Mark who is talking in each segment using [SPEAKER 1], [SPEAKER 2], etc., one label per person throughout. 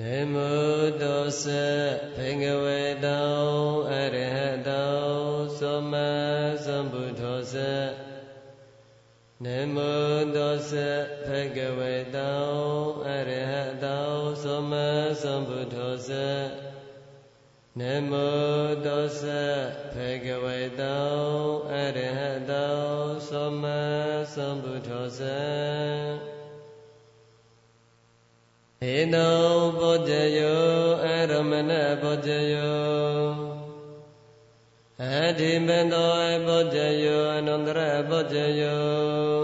[SPEAKER 1] နမောတောသဘိကဝေတောအရဟတောသမ္မာသမ္ဗုဒ္ဓောသနမောတောသဘိကဝေတောအရဟတောသမ္မာသမ္ဗုဒ္ဓောသနမောတောသဘိကဝေတောအရဟတောသမ္မာသမ္ဗုဒ္ဓောသ ဟေနောဘောဇယောအရမဏဘောဇယောအတိမတောဘောဇယောအနန္တရဘောဇယော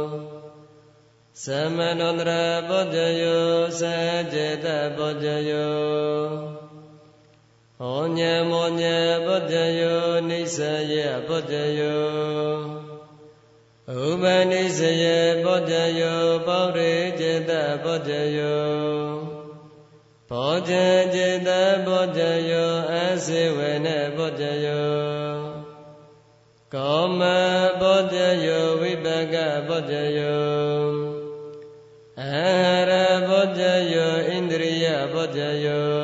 [SPEAKER 1] သမဏန္တရဘောဇယောသကျေတဘောဇယောဟောညမောညဘောဇယောနိစ္စယဘောဇယောဥပနိစ္စယဘောဇယောပေါရိจิตဘောဇယော ဘောဇံจิตဘောဇယောအစေဝနေဘောဇယောကောမဘောဇယောဝိပကဘောဇယောအာရဘောဇယောဣန္ဒြိယဘောဇယော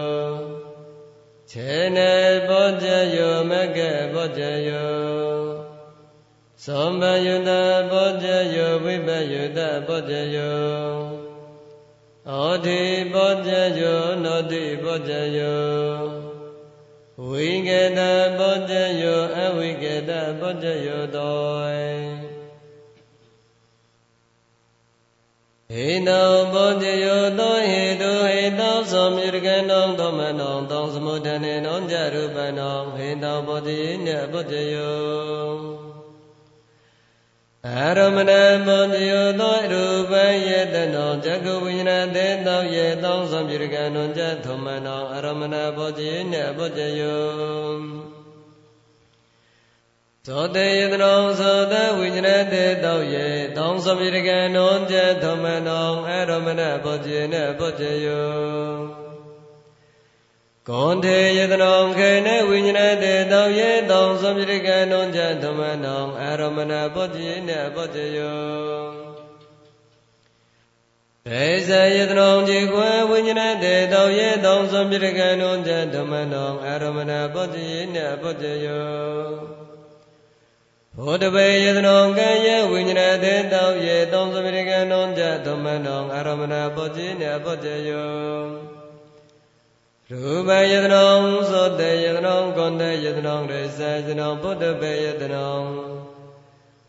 [SPEAKER 1] ခြေနေဘောဇယောမကဘောဇယောသောမယုတဘောဇယောဝိပယုတဘောဇယောဩ တိပောဇယောနောတိပောဇယောဝိကေတပောဇယောအဝိကေတပောဇယောတောဟေနောပောဇယောတောဟေတုဟေတောသောမြေကံတောသောမနောတောသမုဒ္ဒနေနောကြရူပနောဟေတောပောဇယေနပောဇယော အာရမဏမောတိယောသောရူပယေတနောဇဂဝိညာတေတောယေတောသံပြေကံနုံဇထုမနောအာရမဏဘောဇိနေဘောဇယောသောတေယတနောသောတဝိညာတေတောယေတောသံပြေကံနုံဇထုမနောအာရမဏဘောဇိနေဘောဇယော ကောန္တေယတနောခေနေဝိညာဏတေတောယေတောသမ္ပတိကံနုံဇသမနောအာရမဏပောတိနေပောတိယောဘေဇယတနောจิကွယ်ဝိညာဏတေတောယေတောသမ္ပတိကံနုံဇသမနောအာရမဏပောတိနေပောတိယောဘောတပေယတနောကံယေဝိညာဏတေတောယေတောသမ္ပတိကံနုံဇသမနောအာရမဏပောတိနေပောတိယော ရူပယတနောသောတေယတနောကောတေယတနောရေစေယတနောဘုဒ္ဓပေယတနော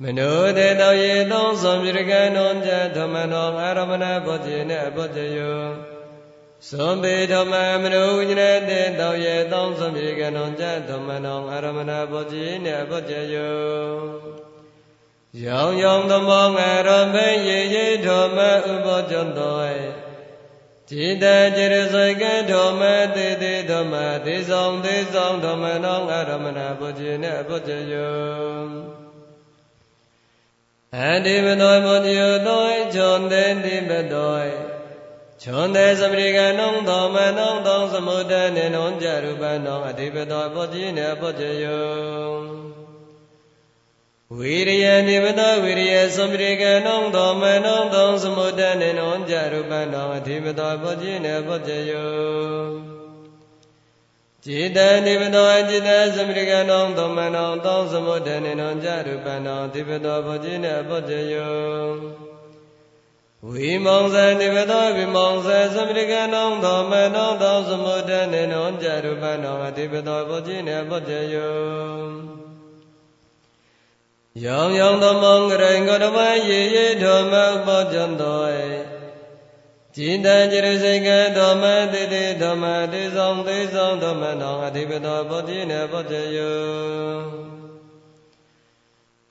[SPEAKER 1] မနောတေတောယေတောသောမြေကံနောဇဓမ္မနောအာရမဏဘောဇေနဘောဇယောသောပေဓမ္မမနောဝိညာဉ်တေတောယေတောသောမြေကံနောဇဓမ္မနောအာရမဏဘောဇေနဘောဇယောယောင်ယောင်သမောငရမေယေယေဓမ္မဥပောဇန္တော จิตะจิรสัยกะโทมะติติโทมะติสองติสองโทมะนองอะรมณะปุจจินะปุจจโยอันติมโนมุติโยโตจนเตติมะโตชนเตสมริกะนองโทมะนองตองสมุทะเนนองจารุปะนองอธิปโตปุจจินะปุจจโย ဝိရိယနိမတဝိရိယသမရိကနောသောမနောသောသမုဒ္ဒနေနောကြရူပနောအထိမတောပုจิနေပုจယောจิตာနိမတောจิตာသမရိကနောသောမနောသောသမုဒ္ဒနေနောကြရူပနောအထိမတောပုจิနေပုจယောဝိမောင်ဇာနိဗ္ဗတောဝိမောင်ဇာသမရိကနောသောမနောသောသမုဒ္ဒနေနောကြရူပနောအတိပတောပုจิနေပုจယော ယောင်ယောင်သမောင်ကရိကရမယေယေဓမ္မပောဇံတောจิตံจิรစိကံဓမ္မတိတိဓမ္မတိဆောင်သိဆောင်ဓမ္မနောအဓိပတောပောတိနေပောတယော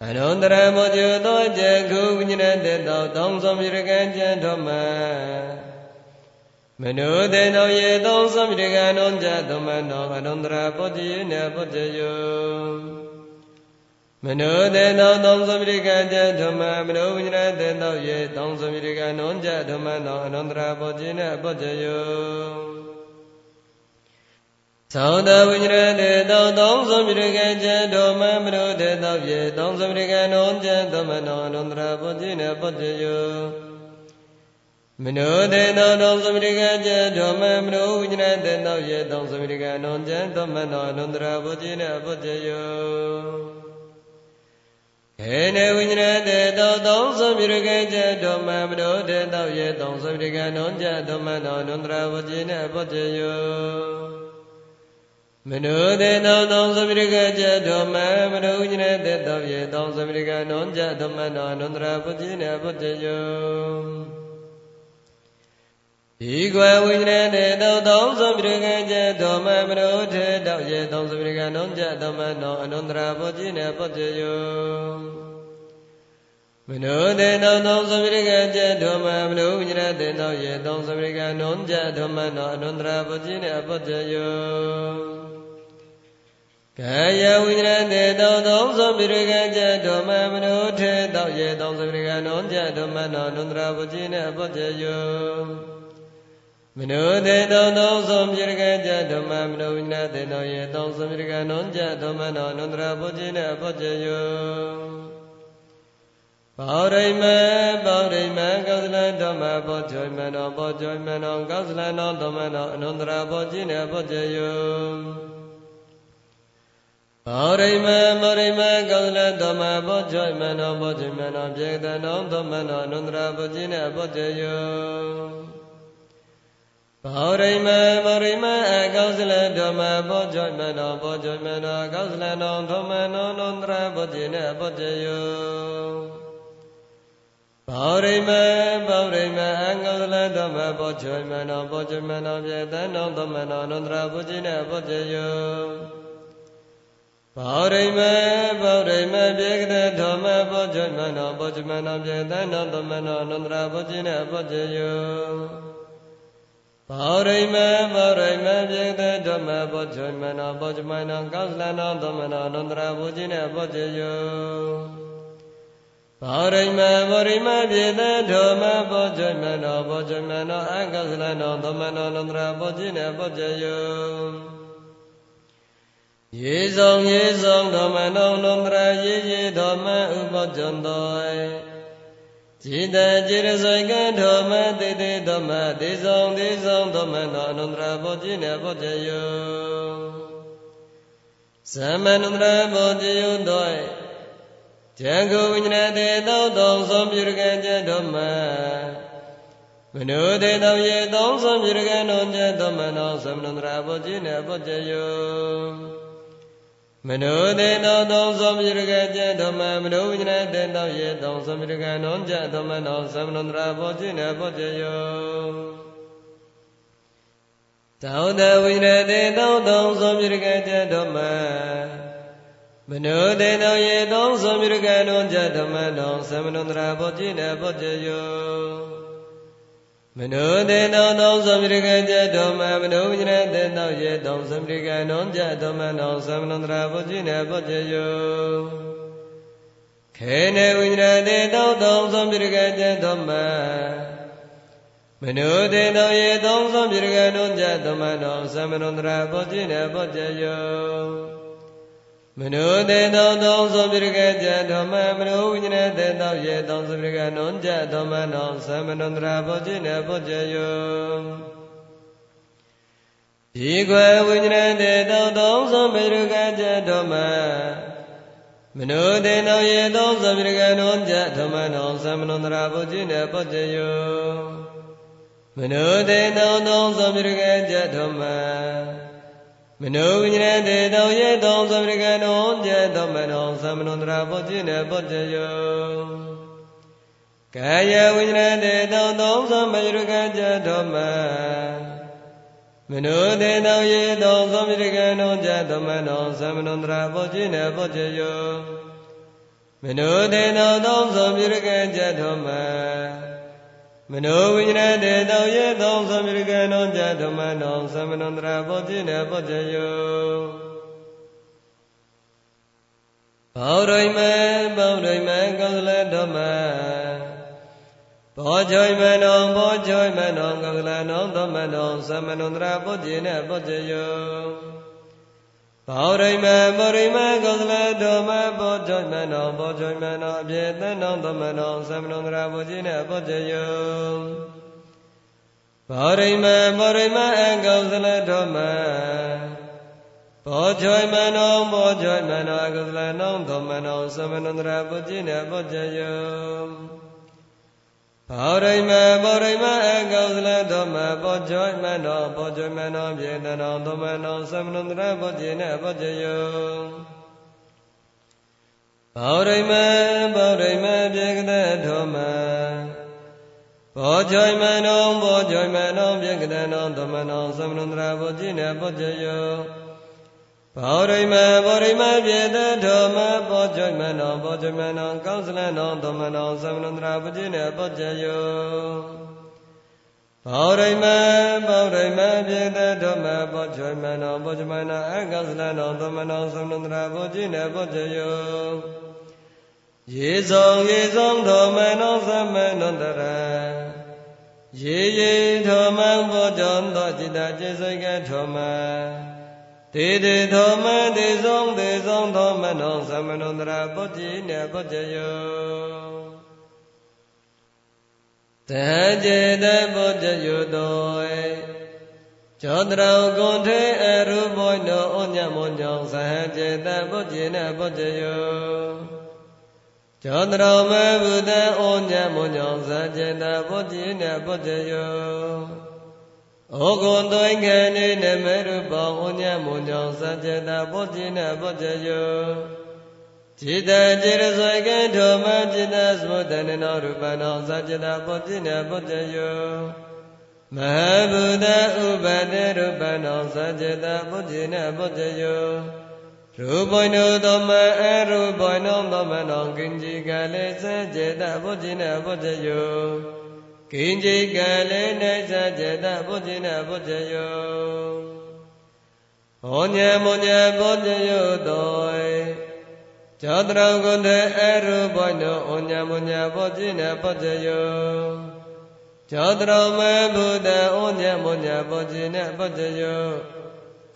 [SPEAKER 1] အနန္တရမောဇုသောကျေခုဝိညာဉ်တေတောတောင်းဆောင်ရကံကျန်ဓမ္မမနုတေနောယေတောင်းဆောင်ရကံနုံဇဓမ္မနောအနန္တရပောတိနေပောတယော မနောတေသောသောသမိရိကကြဓမ္မမနောဝိညာတေသောယေသောသမိရိကနောကြဓမ္မသောအနန္တရာဘောဇိနဘောဇယောသောတဝိညာဉ်တေသောသောသမိရကံချတောမမရုတေသောပြေသောသမိရကံနောချသမနောအနန္တရာပုဇိနပုဇယမနုတေသောသောသမိရကံချတောမမရုဝိညာဉ်တေသောပြေသောသမိရကံနောချသမနောအနန္တရာပုဇိနပုဇယ ယောေနဝိညာဉ်တေတောသုံးစုပြုရကကျဓမ္မမနောတေတောယေသုံးစုပြုရကနုံကြဓမ္မနောနန္တရာဝจิနေဘုဇ္ဇယောမနောတေတောသုံးစုပြုရကကျဓမ္မမနောဝိညာဉ်တေတောယေသုံးစုပြုရကနုံကြဓမ္မနောနန္တရာဝจิနေဘုဇ္ဇယော ဒီကွယ်ဝိညာဉ်တေတောသုံးဆုံးပြုကံကျသောမမနောထေတောရေသုံးဆုံးပြုကံနောကျသောမနောအနန္တရာဘောကြီးနေပောကျေယောမနောတေတောသုံးဆုံးပြုကံကျသောမမနောဝိညာဉ်တေတောရေသုံးဆုံးပြုကံနောကျသောမနောအနန္တရာဘောကြီးနေပောကျေယောကာယဝိညာဉ်တေတောသုံးဆုံးပြုရကံကြဓမ္မမနုထေတောရေသုံးဆုံးပြုရကံနောကြဓမ္မနောနန္ဒရာပတိနေအပ္ပဇေယော မနုတေတောသောသံပြရကကြဓမ္မမနုဝိနာတေတောယေတောသံပြရကနောကြဓမ္မနောအနန္တရာဘုဇိနေဘုဇေယောဘောရိမေဘောရိမေကောသလဓမ္မဘောဇိမနောဘောဇိမနောကောသလနောဓမ္မနောအနန္တရာဘုဇိနေဘုဇေယောဘောရိမေမောရိမေကောသလဓမ္မဘောဇိမနောဘောဇိမနောပြေတနောဓမ္မနောအနန္တရာဘုဇိနေဘုဇေယော ဘောရိမမောရိမအကောသလဓမ္မဘောဇွိမနောဘောဇွိမနောကောသလနောဓမ္မနောအနန္တရာဘောจิနေဘောဇ ယောဘောရိမဘောရိမအင္ကုလဓမ္မဘောချွေမနောဘောချမနောပြေတနောသမနောနန္တရာဘုဇိနေဘောဇယောဘောရိမဘောရိမပြေကတဲ့ဓမ္မဘောချွေမနောဘောချမနောပြေတနောသမနောနန္တရာဘုဇိနေဘောဇယောဘောရိမဘောရိမပြေတဲ့ဓမ္မဘောချွေမနောဘောချမနောကောသလနောသမနောနန္တရာဘုဇိနေဘောဇယောဘောရိမဘောရိမပြေတ จิตะจิรสัยกันโทมะติเตตมะติสงติสงตมะนออนุตระโพจิเนโพจโยสัมมนุตระโพจโยด้วยจังกุวิญญาณเตตองตองสมปิรกันจะโทมะมโนเตตองเยตองสมปิรกันนนจะโทมะนอสัมมนุตระโพจิเนโพจโย မနုတေသောသောသောပြုရကံကျတော်မမနုဝိညာဏတေသောယေသောသောပြုရကံတော်ကျတော်မနောသမနန္တရာဘောဇိနေဘောဇယောသောတဝိညာဏတေသောသောသောပြုရကံကျတော်မမနောတေနောယေသောသောမြရကနောဇဓမ္မနောသမနန္တရာဘောတိနေဘောတယော မနောတေနောသောသောမြရကဇဓမ္မမနောဝိညာတေနောယေသောသောမြရကနောဇဓမ္မနောသမနန္တရာဘောတိနေဘောတယောခေနေဝိညာတေသောသောသောမြရကဇဓမ္မမနောတေနောယေသောသောမြရကနောဇဓမ္မနောသမနန္တရာဘောတိနေဘောတယော မနောတေတောသောသောပိရကကြဓမ္မမနောဝိညာဉ်တေတောယေသောသောပိရကနောကြဓမ္မနောသမဏန္တရာဘောဇိနေဘောဇယောဒီကွယ်ဝိညာဉ်တေတောသောသောပိရကကြဓမ္မမနောတေတောယေသောသောပိရကနောကြဓမ္မနောသမဏန္တရာဘောဇိနေဘောဇယောမနောတေတောသောသောပိရကကြဓမ္မ မနောဝိညာဉ်တေတောယေတောသမရိကနောပြတောမနောသမနန္တရာဘောဇိနေဘောဇယောကာယဝိညာဉ်တေတောသောသမယရကကြတောမမနောတေတောယေတောသမရိကနောပြတောမနောသမနန္တရာဘောဇိနေဘောဇယောမနောတေတောသောသမယရကကြတောမ မနောဝိညာဉ်တေတောယေသောသမရိကနောဇဓမ္မနောသမနန္တရာဘောဇိနေဘောဇယောဘောရိမဘောရိမကောသလဓမ္မဘောဇိမနောဘောဇိမနောကောသလနောဓမ္မနောသမနန္တရာဘောဇိနေဘောဇယော ဘောရိမဘောရိမကောသလတောမဘောဇိမနောဘောဇိမနောအပြေတနောသမနောသမနန္တရာဘောဇိနေဘောဇယောဘောရိမဘောရိမအကောသလတော်မဘောချွိမနောဘောချွိမနောအကောသလနောသမနောသမနန္တရာပုจิနေပုจယော ဘောရိမဘောရိမအကောသလတော်မဘောချွိမနောဘောချွိမနောပြေတနောသမနောသမနန္တရာပုจิနေပုจယောဘောရိမဘောရိမပြေကတဲ့တော်မဘောဇိမနောဘောဇိမနောပြကတနောသမနောသမနန္တရာဘောဇိနေဘောဇယော ဘောရိမဘောရိမပြေတဓမ္မဘောဇိမနောဘောဇိမနောကောင်းစလနောဓမ္မနောသမဏန္တရာပတိနေပောဇယောဘောရိမဘောရိမပြေတဓမ္မဘောဇိမနောဘောဇိမနောအကောင်းစလနောဓမ္မနောသမဏန္တရာပတိနေပောဇယောရေဆောင်ရေဆောင်ဓမ္မနောသမဏန္တရာရေရေဓမ္မဘောဇံသောจิตတစေစိကဓမ္မ တေတေထောမံတေဆောင်တေဆောင်ထောမနောသမနန္တရပုတ္တိနေပုတ္တယောတဟကျေတပုတ္တယောတောကျောတရောကွန်ထေအရူဘောနောဩညမောညောသဟကျေတပုတ္တိနေပုတ္တယောကျောတရောမဘုဒ္ဓဩညမုံညောဇာចេတပုတ္တိနပုတ္တယော ဩကုံသွိကံနေနမရူပောဩညမုံကြောင့်စัจจတာဘောဇိနဘောဇယောจิตာจิตဇောကံဓမ္မจิตာသမောတနနောရူပနောစัจจတာဘောဇိနဘောဇယောမဟာဘုဒ္ဓဥပတေရူပနောစัจจတာဘောဇိနဘောဇယောရူပနုသမ္မအရူပနုသမ္မနောကိဉ္စီကလေစัจจတာဘောဇိနဘောဇယော ကိဉ္စီကလေနေစចេတဘုဇိနဘုဇယောဟောညမောညဘုဇယောတောဇောတရကုန္တေအရူပနုဩညမောညဘုဇိနဘုဇယောဇောတရမေဘုဒ္ဓဩညမောညဘုဇိနဘုဇယော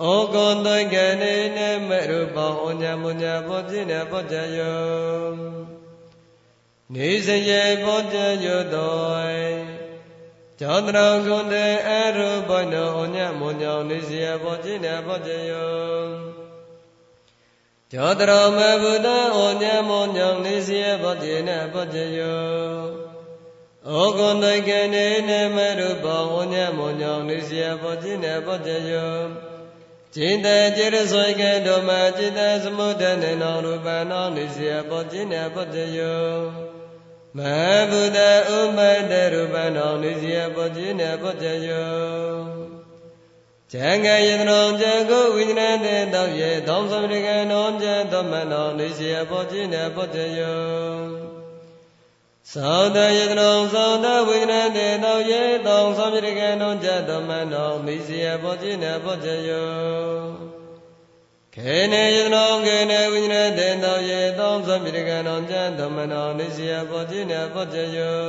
[SPEAKER 1] ဩကုံသွိကနေနမရူပောဩညာမညာဘောပြည့်နေဘောကြယော နေစရေဘောကြယောတောဇောတရောကုံတေအရူပနောဩညာမညာနေစရေဘောပြည့်နေဘောကြယောဇောတရောမဘုဒ္ဓဩညာမညာနေစရေဘောပြည့်နေဘောကြယောဩကုံသွိကနေနမရူပောဩညာမညာနေစရေဘောပြည့်နေဘောကြယောจิตจิรสวยကေဓမ္မจิตသမုဒ္ဒနေနောရူပနောနိစီယပောจิနေပတ္တယော မဟာဗုဒ္ဓဥပတရူပနောနိစီယပောจิနေပတ္တယောဇံဃယတနောဇံကိုဝိညာဏတေတောယေသောသမရိကနောဇံသမနောနိစီယပောจิနေပတ္တယောသောတယတနောသောတဝိညာတေတောယေတောသောပြိကေနောဇတမနောမိစီယဘောဇိနဘောဇယော ခေနေယတနောခေနေဝိညာတေတောယေတောသောပြိကေနောဇတမနောမိစီယဘောဇိနဘောဇယော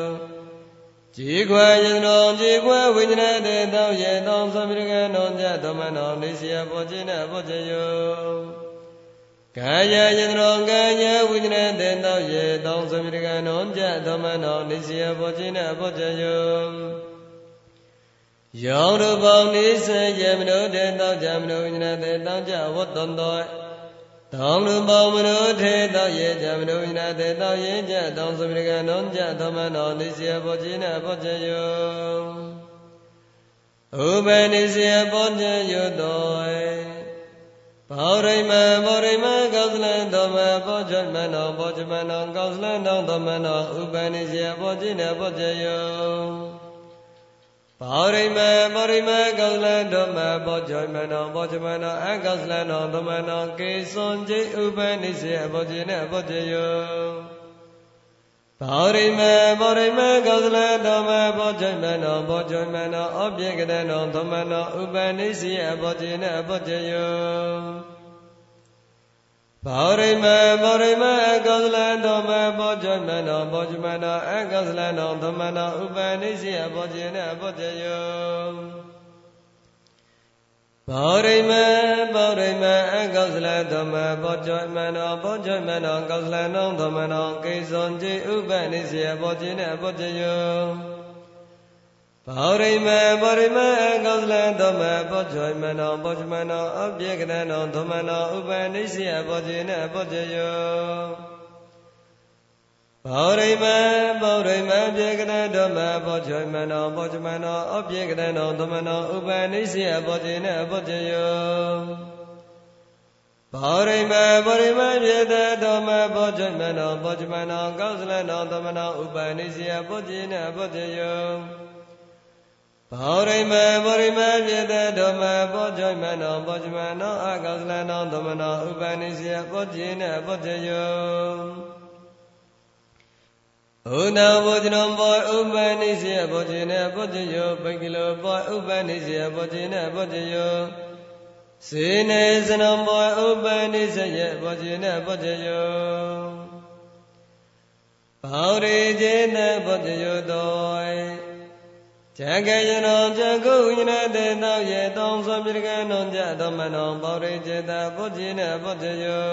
[SPEAKER 1] ជីခွေယတနောជីခွေဝိညာတေတောယေတောသောပြိကေနောဇတမနောမိစီယဘောဇိနဘောဇယောကာယယတရောကာယဝိညာဉ်တေတောယေတောသမီရကနောပြသမနောနိစီယဘောဇိနဘောဇယော ယောရဘောနိစေယမနုတေတောဇမနုဝိညာဉ်တေတောဇဝတ္တံတောတောင်လူပေါမနုထေတောယေဇမနုဝိညာဉ်တေတောယေဇတောသမီရကနောပြသမနောနိစီယဘောဇိနဘောဇယောဥပနိစီယဘောဇယောတောဘောရိမဘောရိမကောသလံသမဘောဇမနောဘောဇမနောကောသလံတောသမနောဥပနိစေဘောဇိနေဘောဇယော ဘောရိမဘောရိမကောသလံသမဘောဇမနောဘောဇမနောအကောသလံတောသမနောကေသွန်จิဥပနိစေဘောဇိနေဘောဇယောဘောရိမဘောရိမကောသလသမဘောဇမနောဘောဇမနောအပြေကတနောသမနောဥပနိစီအဘောဇိနအဘောဇယော ဘောရိမဘောရိမကောသလသမဘောဇမနောဘောဇမနောအကောသလနောသမနောဥပနိစီအဘောဇိနအဘောဇယောဘောရိမဘောရိမအကောသလသမဘောဇမနောဘောဇမနောကောသလနောသမနောကိစ္ဆွန်จิဥပနိစေဘောဇိနဘောဇယော ဘဘောရိမဘောရိမကောသလသောမဘောဇောမနောဘောဇမနောအပြေကတနောသမနောဥပနိစ္စယဘောဇေနဘောဇယောဘောရိမဘောရိမပြေကတသောမဘောဇောမနောဘောဇမနောအပြေကတနောသမနောဥပနိစ္စယဘောဇေနဘောဇယောဘောရိမဘောရိမပြေတသောမဘောဇမနောဘောဇမနောကောသလနောသမနောဥပနိစ္စယဘောဇေနဘောဇယော ဘောရိမဘောရိမပြေတဓမ္မဘောဇိမနောဘောဇမနောအကောသလနောသမနောဥပနိစီယဘောဇိနဘောဇယောဥဒဘောဇနောဘောဥပနိစီယဘောဇိနဘောဇယောပိကိလောဘောဥပနိစီယဘောဇိနဘောဇယောစေနေစနံဘောဥပနိစယဘောဇိနဘောဇယောဘောရိကျေနဘောဇယောတော ဇကယနောဇကုယနတေသောယေတောသောပြေကနောဇသောမနောပေါရိစေတဗုဒ္ဓေနဗုဒ္ဓယော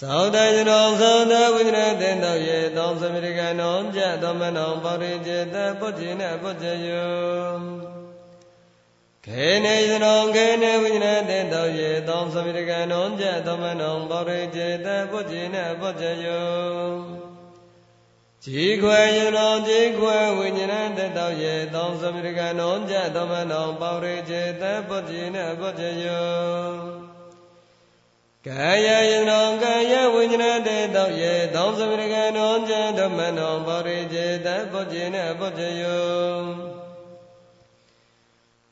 [SPEAKER 1] သောတယနောသောတဝိနတေသောယေတောသောပြေကနောဇသောမနောပေါရိစေတဗုဒ္ဓေနဗုဒ္ဓယောခေနေယနောခေနေဝိနတေသောယေတောသောပြေကနောဇသောမနောပေါရိစေတဗုဒ္ဓေနဗုဒ္ဓယော ခြေခွဲယနောခြေခွဲဝိညာဏတတောယေသောသမီရကနောကြသမနောပေါရိခြေတပုတ္တိနပုတ္တယောကာယယနောကာယဝိညာဏတေတောယေသောသမီရကနောကြသမနောပေါရိခြေတပုတ္တိနပုတ္တယော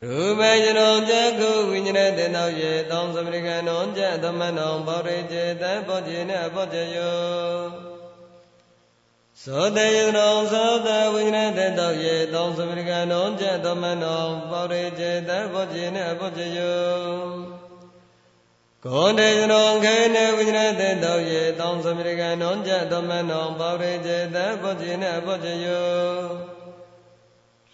[SPEAKER 1] ရူပယနောဇကုဝိညာဏတေတောယေသောသမီရကနောကြသမနောပေါရိခြေတပုတ္တိနပုတ္တယော သောတယုနောသောတဝိနတတောယေတောသမရကနောကြသမနောပောရိစေတဘောဇိနဘောဇယုကောတေယနောခေနဝိနတတောယေတောသမရကနောကြသမနောပောရိစေတဘောဇိနဘောဇယု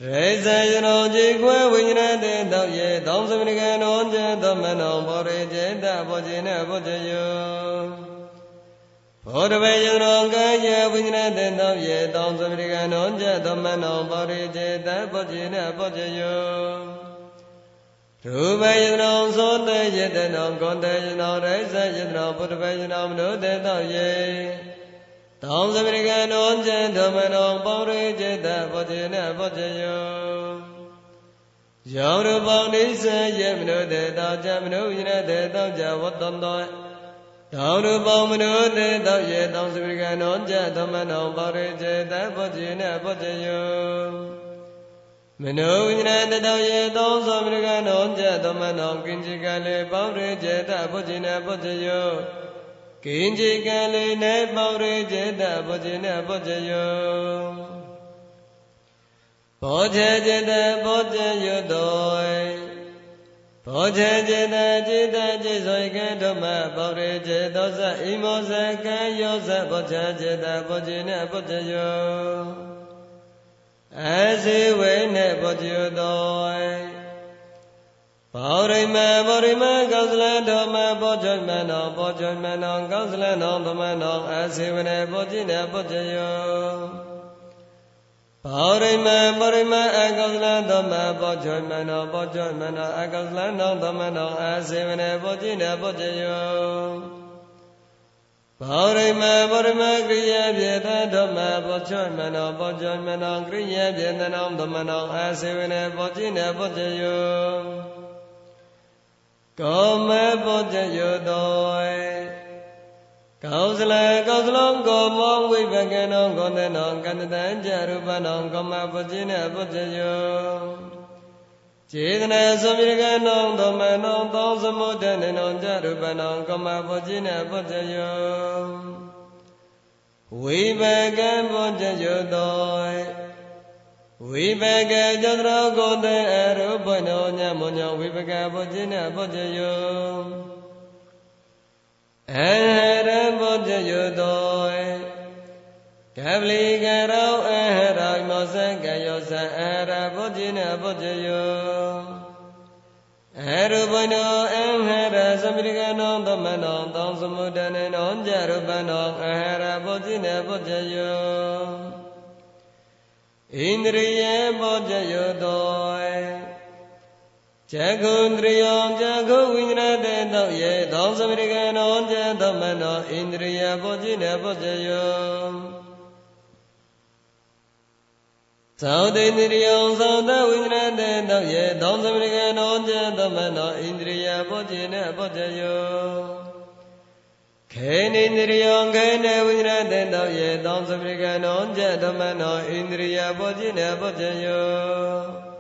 [SPEAKER 1] ရေဇယနောจิตွယ်ဝိနတတောယေတောသမရကနောကြသမနောပောရိစေတဘောဇိနဘောဇယု ဘောဓဘေယနောကာယဝိညာဏတေတောယေတောသမရိကနောဇသမနောပါရိចេတပောဇိနပောဇယောရူပယနောသောတေယတနောကောတေယနောရိဇယတနောဘုဒ္ဓဘေယနောမနုတေတောယေတောသမရိကနောဇသမနောပါရိចេတပောဇိနပောဇယောယောရူပောနိစ္စယေမနုတေတောဇမနုယနတေတောဇဝတ္တံတော တောရုပုံမနုတေတောရေတောသဝေကနောကြသမနောပါရိစေတဗုဇိနဗုဇယောမနောဝိညာဏတောရေတောသဝေကနောကြသမနောကိဉ္စိကလေပါရိစေတဗုဇိနဗုဇယောကိဉ္စိကလေနေပါရိစေတဗုဇိနဗုဇယောဘောဇေစေတဗုဇယောတော ဘောဇေจิตจิตจิသောကဓမ္မဘောရေจิตသောသဣမောဇကံယောဇဘောဇจิตဘောဇိနဘောဇယောအစီဝိနေဘောဇယောတောဘောရိမဘောရိမကောသလဓမ္မဘောဇမနောဘောဇမနောကောသလနောသမနောအစီဝိနေဘောဇိနဘောဇယော ဘောရိမပရိမအကောသလသမဘောဇောမနောဘောဇောမနောအကောသလနောသမနောအာစေဝနေဘောဇိနေဘောဇယောဘောရိမပရိမကရိယာပြေတဓမ္မဘောဇောမနောဘောဇောမနောကရိယာပြေတနောသမနောအာစေဝနေဘောဇိနေဘောဇယောကောမေဘောဇယောတော ကောဇလကောဇလုံးကောမောဝိပကနောကောသနောကန္တတံကြရူပနောကောမပဇိနေပုဇယစေတနာသမိရကနောသမနောသောသမုဒ္ဒနေနောကြရူပနောကောမပဇိနေပုဇယဝိပကပုဇယတောဝိပကကြတရောကောတေအရူပနောညမောညဝိပကပုဇိနေပုဇယ အရဘောဇယောတောကပလီကရောအဟရောမောဇကယောဇအရဘောဇိနဘောဇယောအရူပနောအဟရသမရိကနောသမနောသောသမုဒ္ဒနေနောကြရူပနောအဟရဘောဇိနဘောဇယောဣဣန္ဒြိယဘောဇယောတော ဇဂုံတရိယောဇဂုဝိညာဏတေတောယေသောသမရိကနောဇသမနောဣန္ဒြိယဘောဇိနေဘောဇယောသောတေန္ဒရိယောသောတဝိညာဏတေတောယေသောသမရိကနောဇသမနောဣန္ဒြိယဘောဇိနေဘောဇယောခေနိန္ဒရိယောခေနေဝိရတေတောယေသောသပရိကနောဇဓမ္မနောဣန္ဒရိယဘောဇိနေဘောဇယော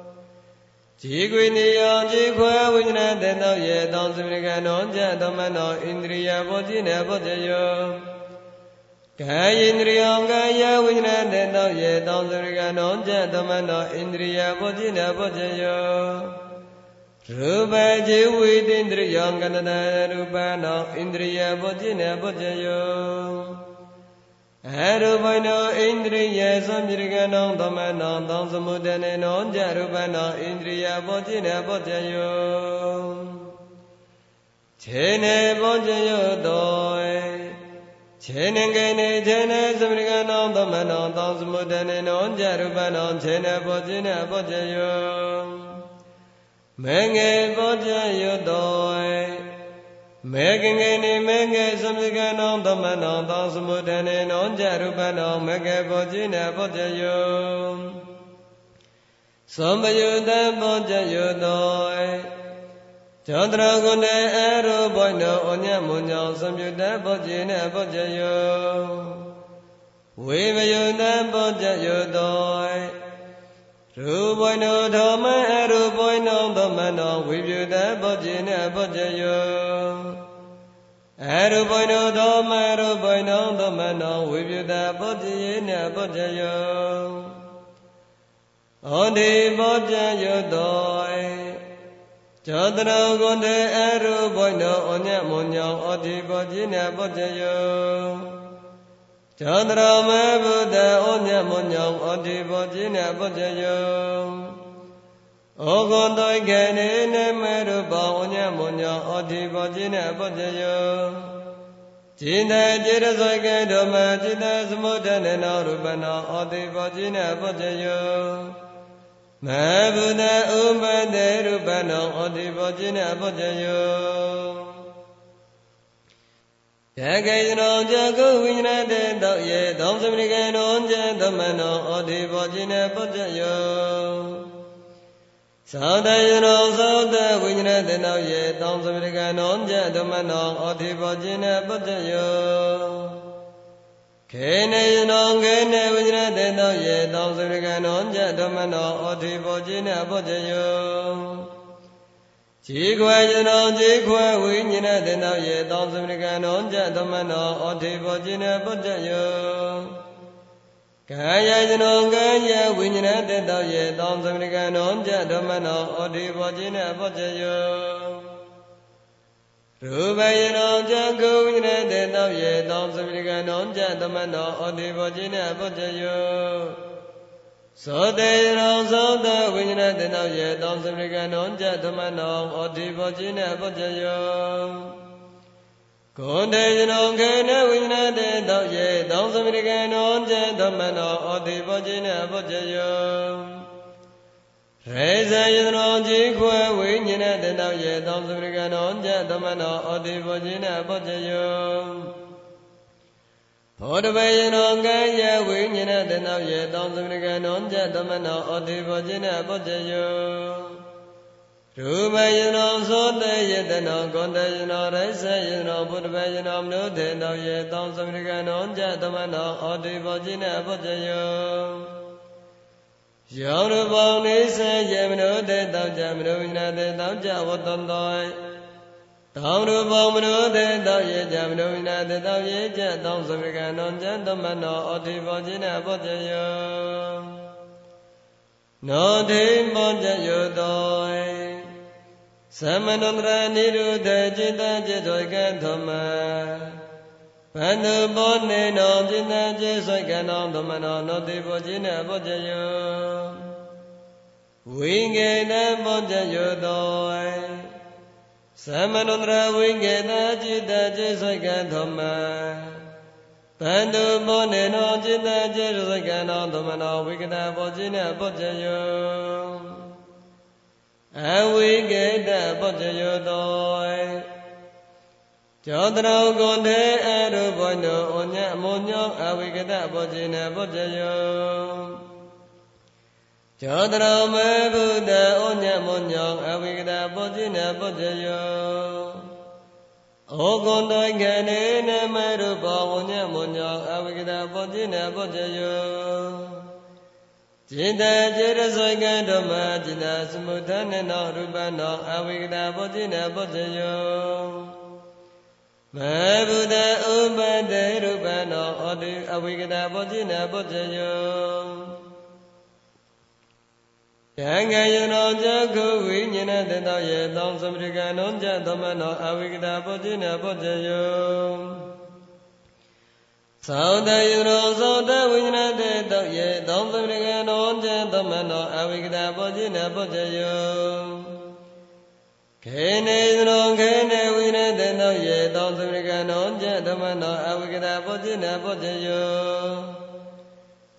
[SPEAKER 1] ရေခွေနေယံရေခွဲဝိညာဏတေသောယေတောသမိကနောကြသမနောဣန္ဒြိယဘောဇိနေဘောဇယောကာယိန္ဒြိယံကာယဝိညာဏတေသောယေတောသမိကနောကြသမနောဣန္ဒြိယဘောဇိနေဘောဇယောရူပဇေဝိတ္တန္ဒြိယံကနနာရူပနောဣန္ဒြိယဘောဇိနေဘောဇယော အရူပနောဣန္ဒြိယသမ္ပိရကနောသမနောသောသမုဒ္ဒနေနောဇရူပနောဣန္ဒြိယပုจิနေပုจယောခြေနေပုจယောတောခြေနေကေနေခြေနေသမ္ပိရကနောသမနောသောသမုဒ္ဒနေနောဇရူပနောခြေနေပုจิနေပုจယောမေငယ်ဘောပြရွတ်တော် မေကငယ်နေမေငယ်သမကနောသမနောသောစမုဒ္ဒနေနောကြရုပနောမေကေဘောจิနေဘောပြယောသမယုတဘောပြရွတ်တော်ကျောတရကုဏေအရုဘောနောအညမွန်ညောသမယုတဘောจิနေဘောပြယောဝေမယုတဘောပြရွတ်တော် ရူပနောဓမ္မအရူပနောသမနောဝိပယတဘောဇိနဘောဇယောအရူပနောဓမ္မရူပနောသမနောဝိပယတဘောဇိနဘောဇယောဩဒီဘောဇယောတောကျောတရောကုန္တေအရူပနောအညမွန်ညောဩဒီဘောဇိနဘောဇယော ဇောတရမေဘုဒ္ဓဩမြတ်မွန်ညောင်ဩတိဘောပြင်းနေပုတ္တယောဩဂောတောကေနေနေမေရူပောဩညတ်မွန်ညောင်ဩတိဘောပြင်းနေပုတ္တယောจินเตจิรสเกဓမ္မจิตตสมุทเนနောရူပနောဩတိဘောจินနေပုတ္တယောမေဘုဒ္ဓဥပတေရူပနောဩတိဘောจินနေပုတ္တယော ယကေသရောဇဂုဝိညာတေတောယေသောသမဏိကေနောဇေသမနောဩဒီဘောဇိနေပုဇ္ဇယောသောတယရောသောတဝိညာတေနောယေသောသမဏိကေနောဇေသမနောဩဒီဘောဇိနေပုဇ္ဇယောခေနေယနောခေနေဝိညာတေနောယေသောသမဏိကေနောဇေသမနောဩဒီဘောဇိနေပုဇ္ဇယော ခြေခွဲကျွန်တော်ခြေခွဲဝိညာဉ်တဲ့နောက်ရဲ့တောင်းစမဏကံတော်ကြသမဏောအောထေဘောခြင်းနဲ့ပုတ္တယောကာယကျွန်တော်ကာယဝိညာဉ်တဲ့နောက်ရဲ့တောင်းစမဏကံတော်ကြသမဏောအောထေဘောခြင်းနဲ့ပုတ္တယောရူပယနောဇံကုဝိညာဉ်တဲ့နောက်ရဲ့တောင်းစမဏကံတော်ကြသမဏောအောထေဘောခြင်းနဲ့ပုတ္တယော သောတေရောသောတဝိညာဉ်တေနောယေတောသမရိကနောဇသမနောဩတိဘောจินပုတ္တယောကိုယ်တေနောခေနဝိညာဉ်တေတောယေတောသမရိကနောဇသမနောဩတိဘောจินပုတ္တယောရေဇယတနောជីခွေဝိညာဉ်တေနောယေတောသမရိကနောဇသမနောဩတိဘောจินပုတ္တယော ဘောဓဘေယနောကံယဝိညာဏတနောယေတောသမဏကနောဇသမနောဩတိဘောဇိနပုတ္တယောရူပယနောသောတေယတနောကောတယနောရိသယနောဘုဒ္ဓဘေယနောမနုထေနောယေတောသမဏကနောဇသမနောဩတိဘောဇိနပုတ္တယောယောရဘောနိစေယေမနုတေတောဇမနုဝိနာတေတောဇဝတ္တံတော တောင်ရူပောမနောတေတောယေကြမနောဝိနာတေတောယေကြတောင်သမကံနောဇံသမနောဩတိဘောဇိနဘောဇယောနောတိဘောဇယောတောသမနန္တရနိရုတေจิตจิตဝေကသမဘန္တုဘောနေနောจิตจิตဝေကနောသမနောနောတိဘောဇိနဘောဇယောဝိငေနဘောဇယောတော သမနန္တရဝိကေတจิตจิตဆွေကဓမ္မ တန်တုမောနေနောจิตကျေရစကံတော်သမနောဝိကတဘောจิနေဘောจယောအဝိကေတဘောจယောတောကျောတရောကိုတေအရုဘောနောဩညမောညောအဝိကတဘောจิနေဘောจယော ကျောတရောမေဘုဒ္ဓဩညမောညောအဝိကတဘောจิနေဘောจယောဩဂုံတိုင်ကနေနမရူပဝညမညောအဝိကတပောတိနပောတယောจิตေจิရဇေကံဓမ္မจิตစမုထနေနောရူပနောအဝိကတပောတိနပောတယောမေဘုဒ္ဓဥပတေရူပနောဩတိအဝိကတပောတိနပောတယော ယံကယနောဇကုဝိညာဏတတောယေသောသမရိကနောဇသမနောအဝိကတပုတိနပုတ္တယောသောတယရောသောတဝိညာဏတေတောယေသောသမရိကနောဇသမနောအဝိကတပုတိနပုတ္တယောခေနေသောခေနေဝိညာဏတေတောယေသောသမရိကနောဇသမနောအဝိကတပုတိနပုတ္တယောဇေ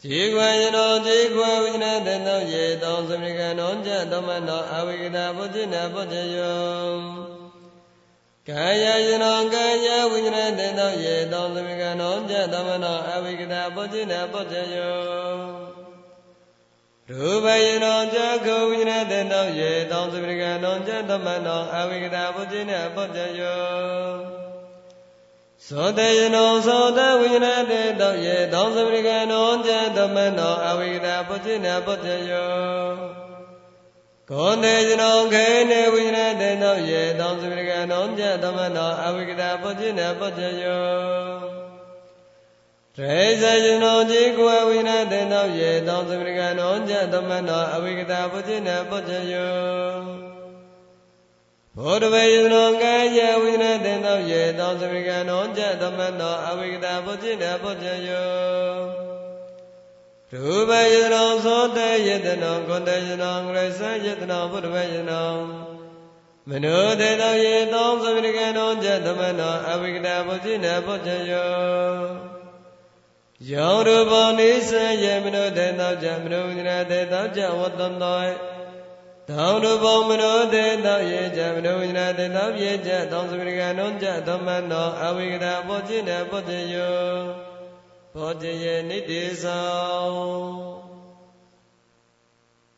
[SPEAKER 1] ကွာယနောဇေကွာဝိနတတောယေတောသမရိကနောဇသမနောအဝိကတာဘုဇိနဘုဇယောကာယယနောကာယဝိနတတောယေတောသမရိကနောဇသမနောအဝိကတာဘုဇိနဘုဇယောရူပယနောဇခောဝိနတတောယေတောသမရိကနောဇသမနောအဝိကတာဘုဇိနဘုဇယော သောတယနောသောတဝိညာတေတောယေသောသမရိကနောဇသမနောအဝိကတပုจิနပုတ္တယောကောတေယနောခေနေဝိညာတေတောယေသောသမရိကနောဇသမနောအဝိကတပုจิနပုတ္တယောရေဇယနောဇေကဝဝိညာတေတောယေသောသမရိကနောဇသမနောအဝိကတပုจิနပုတ္တယော ဘောဓဝေယနောကာယဝိနတေသောယေသောသမိကနောဇသမနောအဝိကတာဘုจิတဘုဇယောရူပယနောသောတေယတနောကုတယနောဂရစယတနောဘုဒ္ဓဝေယနောမနောတေသောယေသောသမိကနောဇသမနောအဝိကတာဘုจิတဘုဇယောယောရူပနိစ္စယေမနောတေသောဇမနောဝိနတေသောဇဝတ္တံတော သောတုဘောမနောတေတောယေဇမနောဝိနာတေတောပြေဇသောသမိကနောဇသမနောအဝိကတာဘောจิตေဘောတိယောဘောတိယေနိတိသော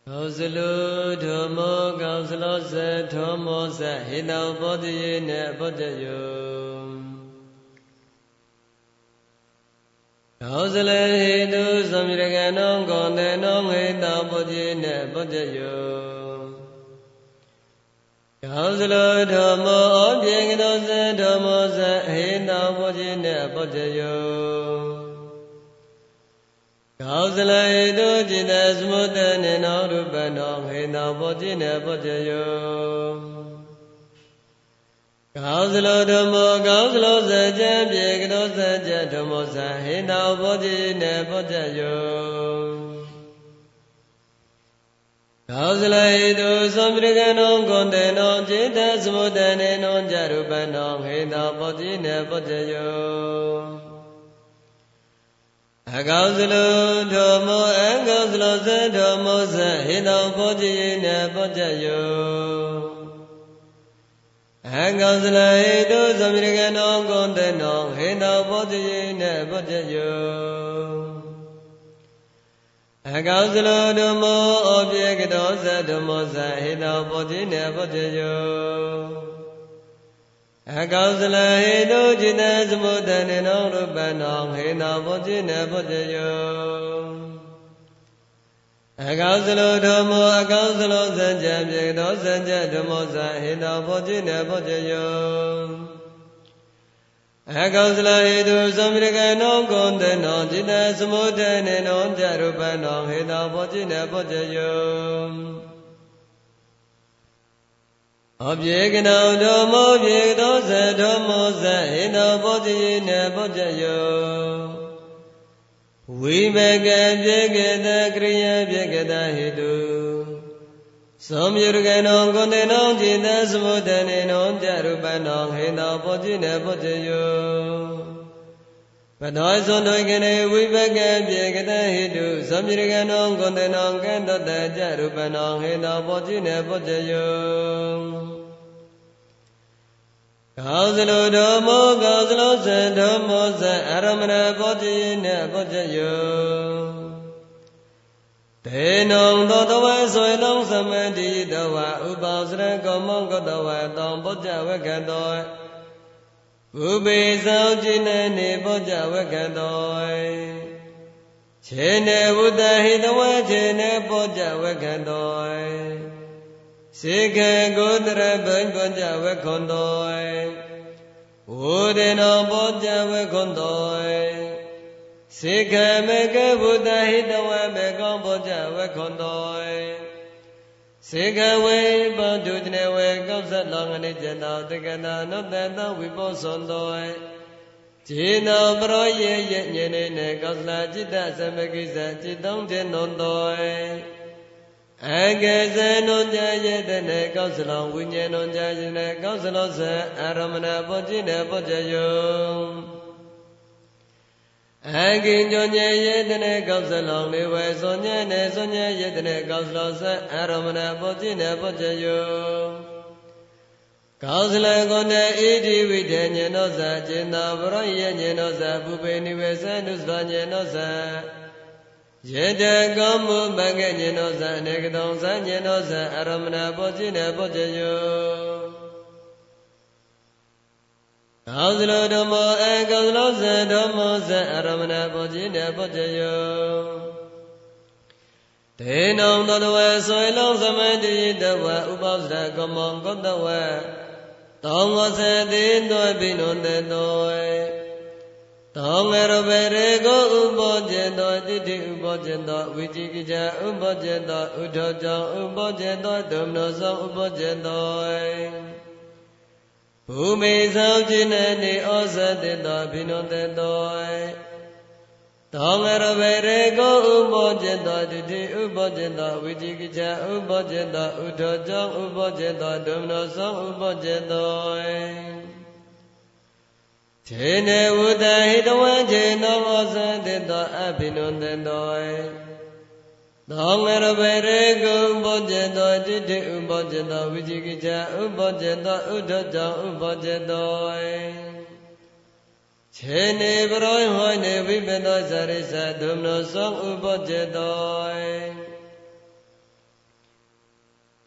[SPEAKER 1] ကောစလုဓမ္မောကောစလောဇဓမ္မောဇဟိတောဘောတိယေနဘောတယော ကောစလေဟိတုသမီရကနောကောတေနောဟိတောဘောတိယေနဘောတယောကောင်းစလိုဓမ္မောပြေကတောဇဓမ္မောဇဟေနောဘောဇိနေပောတယောကောင်းစလေတုจิตသမုတ္တနေနောရူပနောဟေနောဘောဇိနေပောတယော ကောင်းစလိုဓမ္မောကောင်းစလိုဇကြံပြေကတောဇကြဓမ္မောဇဟေနောဘောဇိနေပောတယောကောဇလေတုသမ္ပရိကနောကွန်တေနောจิตသမုဒ္ဒနေနောจရုပနောဟေတောပောတိနေပောတယောအကောဇလုဓမ္မောအကောဇလောသဓမ္မောသဟေတောပောတိနေပောတယော အကောဇလေတုသမ္ပရိကနောကွန်တေနောဟေတောပောတိနေပောတယောအကောသလောဓမ္မောအပြေကတောသဓမ္မောသဟိတောပောတိနေပောတိယောအကောသလဟိတုจิตသမုဒ္ဒနေနောရူပနောဟိတောပောတိနေပောတိယော အကောသလောဓမ္မောအကောသလောသံကြံပြေကတောသံကြဓမ္မောသဟိတောပောတိနေပောတိယောအကောသလဟေတုသမရကနောကွန်တေနောจิตသမုဒ္ဒနေနောပြရုပနောဟေတောဘောจิနေဘောဇယောအပြေကနောဓမ္မောပြေသောသဓမ္မောသဟေတောဘောဇိနေဘောဇယော ဝိဘကပြေကတကရိယပြေကတဟေတုသောမြရကနောကုတေနောจิตသမုဒ္ဒနေနောကြရူပနောဟေတောပောတိနေပောတိယောပတောဇွန်တို့ကနေဝိဘကပြေကတဟိတုသမ္မိရကနောကွန်တေနောကံတတကြရူပနောဟေတောပောတိနေပောတယော ကောင်းစလိုဓမ္မောကောင်းစလိုစံဓမ္မောစံအရမဏပောတိနေပောတယောတေနုံသောတဝဆွေလုံးသမတိတဝဥပောစရကောမောကတဝတောပောကြဝကတောဥပေသောจินနေဘောကြဝကတောခြေနေဝတ္တဟိတဝခြေနေဘောကြဝကတော စေကေကိုတရဘံဘောကြဝခွန်တောဝုဒေနောဘောကြဝခွန်တောစေကေမေကေဝတ္တဟိတဝမေကောဘောကြဝခွန်တောစေကဝေပတုတနေဝေကောသလောငနိကျင်တောတက္ကနာနုတ္တတဝိပောသွန်တောခြေနောပရောယေယညနေနေကောသလจิตတသမကိစ္စจิตတောင်းခြင်းနွန်တော အကေဇနုညယေတနေကောသလောဝိညာဉ်နုညယေနေကောသလောသအာရမဏပောจิနေပောจယောအကိညောညေယတနေကောက်စလောင်လေးဝဲစောညေနေစောညေယတနေကောက်စလောဆက်အရမဏပောတိနေပောချယောကောက်စလံကုန်တဲ့ဣတိဝိတေညေနောဇာจินတာဘရောယညေနောဇာပုပေနိဝေသနုစလောညေနောဇာ ယေတကောမှုမငဲ့ညေနောဇာအနေကတောဇာညေနောဇာအရမဏပောတိနေပောချယောကောသလောဓမ္မောအကောသလောဇံဓမ္မောဇံအရမဏဘောဇိနေဘောတယောတေနံတတဝေဆွေလုံးသမတိတဝဥပ္ပဇ္ဇကမောကတဝေတောင်းဝစေတိတောပိနုတေတော သောငရပရေကိုဥပောကျင်သောတိတိဥပောကျင်သောဝိจิကိကြဥပောကျင်သောဥထောကြောင့်ဥပောကျင်သောဒုမနောသောဥပောကျင်သောဘူမိသောခြင်းနေဩဇတိသောဘိနောတေသောသောငရပရေကိုဥပောကျင်သောတိတိဥပောကျင်သောဝိจิကိကြဥပောကျင်သောဥထောကြောင့်ဥပောကျင်သောဒုမနောသောဥပောကျင်သော ခြေနေဝတ္တဟိတဝံခြေနောဩဇတေတောအဘိနုတေတောသောငရဘေရေကုဘောဇေတောတိတိဥဘောဇေတောဝိจิကိချာဥဘောဇေတောဥဒ္ဓတောဥဘောဇေတောခြေနေပရောဟောနေဝိပတောဇရိသဒုမနောသောဥဘောဇေတော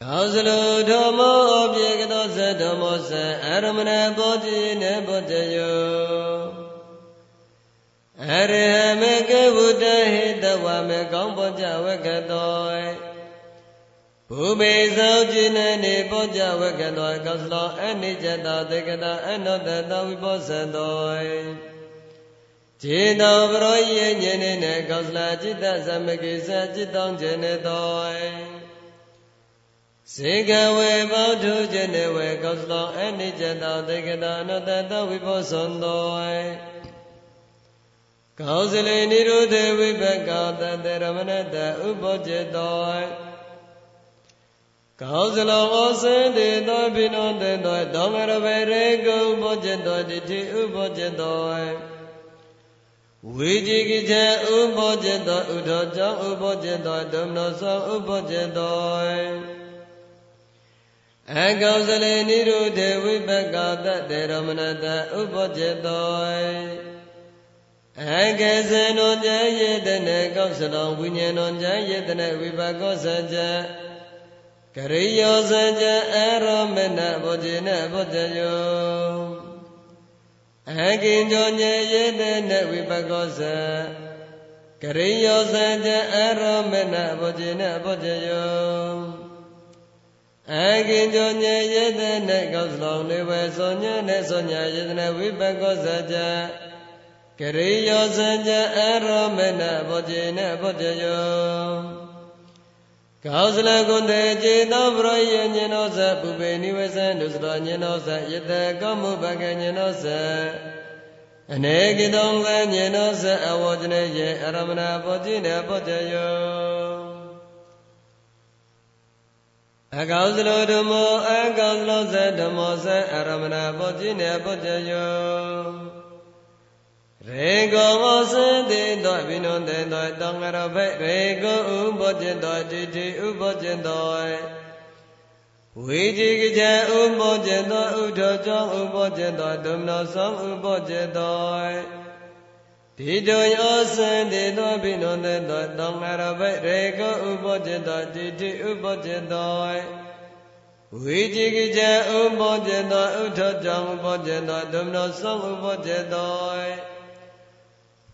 [SPEAKER 1] ကောသလုဓမ္မောပြေကတောသဓမ္မောသအရမဏဘောဇိနေဘောဇယောအရဟမေကေဗုဒ္ဓဟိတဝမေကောင်းပေါ်ကြဝကတောဘူမေသောจินနေပေါ်ကြဝကတောကောသလောအနိစ္စတသေကတာအနောတတဝိပောဇတောခြေတော်ပရောယေညနေနေကောသလจิตသမကိစ္စจิตတောင်းခြင်းနေတော စေကဝေဘောဓုခြင်းနေဝေကောသလောအနိစ္စတသေကတာအနောတတဝိပောဇတောကောဇလေနိရုဒေဝိပကောတတေရမဏတဥပောจิตတောကောဇလောဩစေတေသောဘိနောတေသောဒောမရဘေရေကုဥပောจิตတောတိတိဥပောจิตတောဝိจิကိချဥပောจิตတောဥထောကြောင့်ဥပောจิตတောဒုမနောသောဥပောจิตတော အကောဇလေနိရုဒေဝိပကောတတေရမဏတဥပောจิตတောအကဇနောဇယေတနေကောသလောဝိညာဏောဇယေတနေဝိပါကောသဇကရိယောဇဇအရောမနဘောဇိနဘောဇယောအကိဉ္ဇောညယေတနေဝိပါကောသကရိယောဇဇအရောမနဘောဇိနဘောဇယော အကိဉ္ဇောညယေတနေကောသလောနေဝေသောညနေသောညယေတနေဝိပါကောသဇကရိယောစံကြအရောမနဘောဇေနဘောဇယောကောသလကုတေကျေသောပရောယညင်သောသပုပေနိဝေသနုစတောညင်သောသယတကောမုပကညင်သောသအနေကိတောသညင်သောသအဝေါဇနေယေအရမဏဘောဇိနဘောဇယော အကောသလောဓမ္မောအကောသလောသဓမ္မောသအရမဏဘောဇိနဘောဇယောရ ရေကောဝစတိတောဘိနုတေတောတောငရဘိရေကောဥပောจิตတောတိတိဥပောจิตတောဝိจิကကြဥပောจิตတောဥထောကြောင့်ဥပောจิตတောဒုမနောသောဥပောจิตတော တိတောယောစံတိတောဘိနုတေတောတောငရဘိရေကောဥပောจิตတောတိတိဥပောจิตတောဝိจิကကြဥပောจิตတောဥထောကြောင့်ဥပောจิตတောဒုမနောသောဥပောจิตတော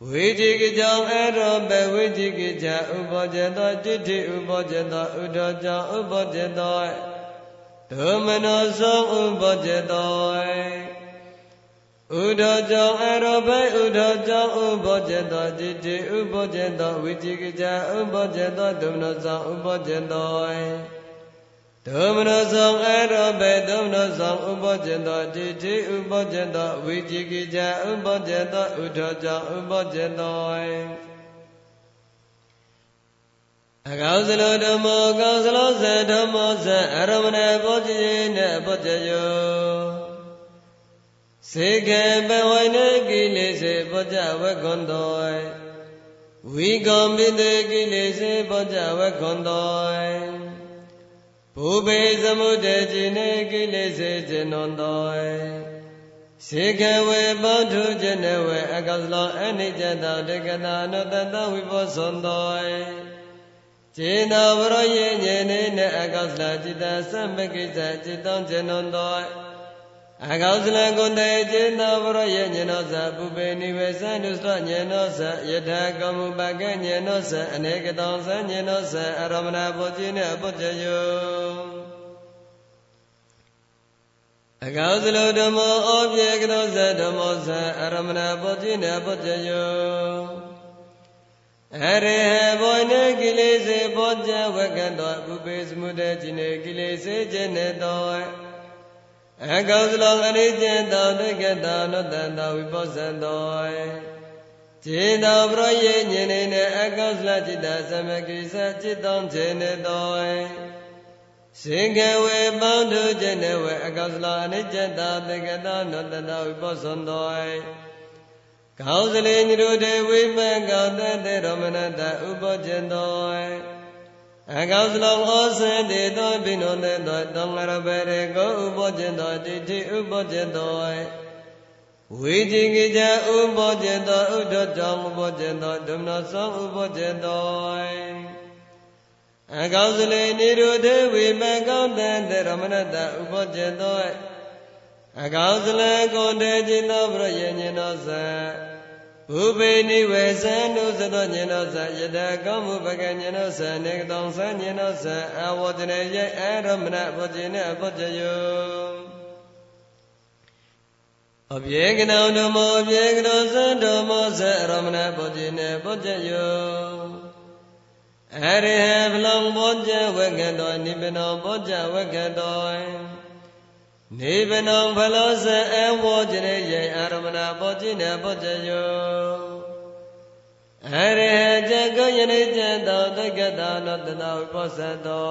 [SPEAKER 1] ဝိจิကိကြောင့်အရောဘေဝိจิကိကြဥပောဇေတောတိဋ္ဌိဥပောဇေတောဥဒောကြောင့်ဥပောဇေတောဒုမနောသောဥပောဇေတော ဥဒောကြောင့်အရောဘေဥဒောကြောင့်ဥပောဇေတောတိဋ္ဌိဥပောဇေတောဝိจิကိကြဥပောဇေတောဒုမနောသောဥပောဇေတောဒုမနောဆောင်အရောဘေဒုမနောဆောင်ဥပောဇ္ဇတောတိတိဥပောဇ္ဇတောဝိจิကိจဥပောဇ္ဇတောဥထောကြောင့်ဥပောဇ္ဇတောအကောင်းစလိုဓမ္မောကောင်းစလိုဇဓမ္မောဇအရမဏဘောဇိနေဘောဇယော စေကေဘဝိနေကိလေစေဘောဇဝကွန်တောဝိကောမိတေကိလေစေဘောဇဝကွန်တောဘူပေသမုဒ္ဒေจิနေကိလေစေจิနွန်တော်စေကဝေပောထုจิနဝေအကသလောအနိစ္စတောတကနာနတတဝိပောသွန်တော်จินဝရယေညေနေနအကသလจิตသမကိစ္စจิတောจิနွန်တော် အကောသလံကုတေจิตဝရယေညေနောသပုပေနိဝေသနုစရညေနောသယထာကမှုပကညေနောသအနေကတောသညေနောသအရမဏဘောจิနေအပုတ္တယောအကောသလုဓမ္မောဩပြေကတောသဓမ္မောသအရမဏဘောจิနေပုတ္တယောအရေဘောနေကိလေစေဘောဇဝကတောဥပေစမှုတေจิနေကိလေစေจิနေတော အကောသလောအနိကျင်တောတိကတောနုတ္တတောဝိပောဇံတောจิตောပရောယေညင်နေအကောသလจิตသမကိစ္စจิตတောခြေနေတောရှင်ကဝေပေါင်းတို့ကျင့်နေဝေအကောသလအနိကျတောတိကတောနုတ္တတောဝိပောဇံတောကောင်းစလေညုတေဝိမံကောတတေရမဏတဥပောကျင်တော အကောစလုံးဩစံတေသောဘိနုတေသောတောငရပရေကိုဥပောจิตတောတိတိဥပောจิตတောဝိจิကိจဥပောจิตတောဥဒ္ဓတောဥပောจิตတောဒုမနောသောဥပောจิตတောအကောစလေနိရုဒေဝိမကောတံတေရမဏတဥပောจิตတောအကောစလေကိုတေจิตတောပရယေညေနောသ ဥပေနိဝေသံနုသတောညေနောသယတကောမှုပကညေနောသနေကတောသညေနောသအဝတရေယအရမဏဘောဇိနေဘောဇယောအပြေကနောဓမ္မောအပြေကနောသဓမ္မောသရမဏဘောဇိနေဘောဇယောအရိဟဗလောင်ဘောဇဝကတောနိဗ္ဗနောဘောဇဝကတော နိဗ္ဗနံဖလောစအဝောကျနေယေအာရမဏပောจิနေပောจယောအရေဇဂယနိကျတောတက္ကတာနောတတဝိပောသတော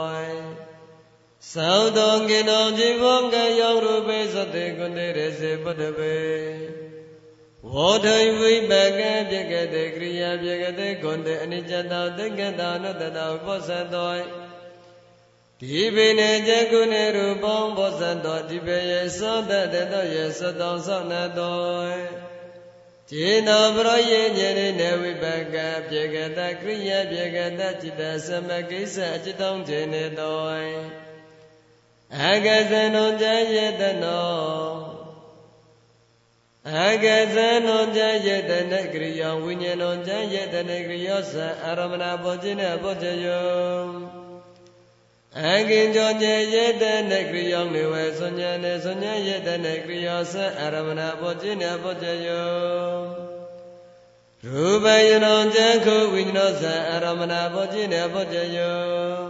[SPEAKER 1] သောတောကိနောជីဝံကယောရူပေသတေကုဏေရစေပတ္တပေဝေါထိဝိပကံပြကတေကရိယာပြကတေကုဏေအနိစ္စတောတက္ကတာနောတတဝိပောသတော ဒီပိနေဇကုနေရူပောင်းဘောဇံတော်ဒီပေယေသောတတတောယေသတောသောနတောခြေနောပရောယေညနေနေဝိပကပြေကတကရိယပြေကတจิตသမကိစ္စအจิตတောင်းခြေနေတောအကဇနုံဇယေတနောအကဇနုံဇယေတနကရိယောဝိညာဏောဇယေတနကရိယောသအာရမဏဘောဇိနေဘောဇယော အကင်ကြောင့်ကျေရတဲ့နဲ့ကရိယောနေဝဲဆွညံနဲ့ဆွညံရတဲ့နဲ့ကရိယောဆက်အရမဏဘောจิနေဘောจယောရူပယနောဇခုဝိညာဉ်ဆက်အရမဏဘောจิနေဘောจယော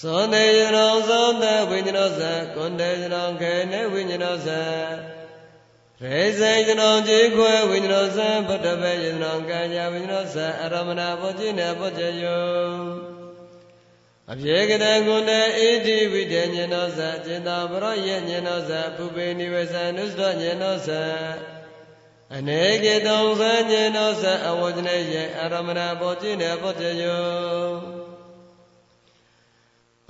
[SPEAKER 1] သောနေယနောသောတဝိညာဉ်ဆက်ကွန်တေယနောခေနေဝိညာဉ်ဆက်ရေဇေယနောခြေခွဲဝိညာဉ်ဆက်ဗုဒ္ဓဘေယနောကံညာဝိညာဉ်ဆက်အရမဏဘောจิနေဘောจယော အပြေကတကုဏဣတိဝိတေညေနောသจิตာပရောယေညေနောသပုပေနိဝေသနုစတောညေနောသ အနေကေတုံသညေနောသအဝဇ္ဇနေယေအရမဏဘောจิနေဘောจယော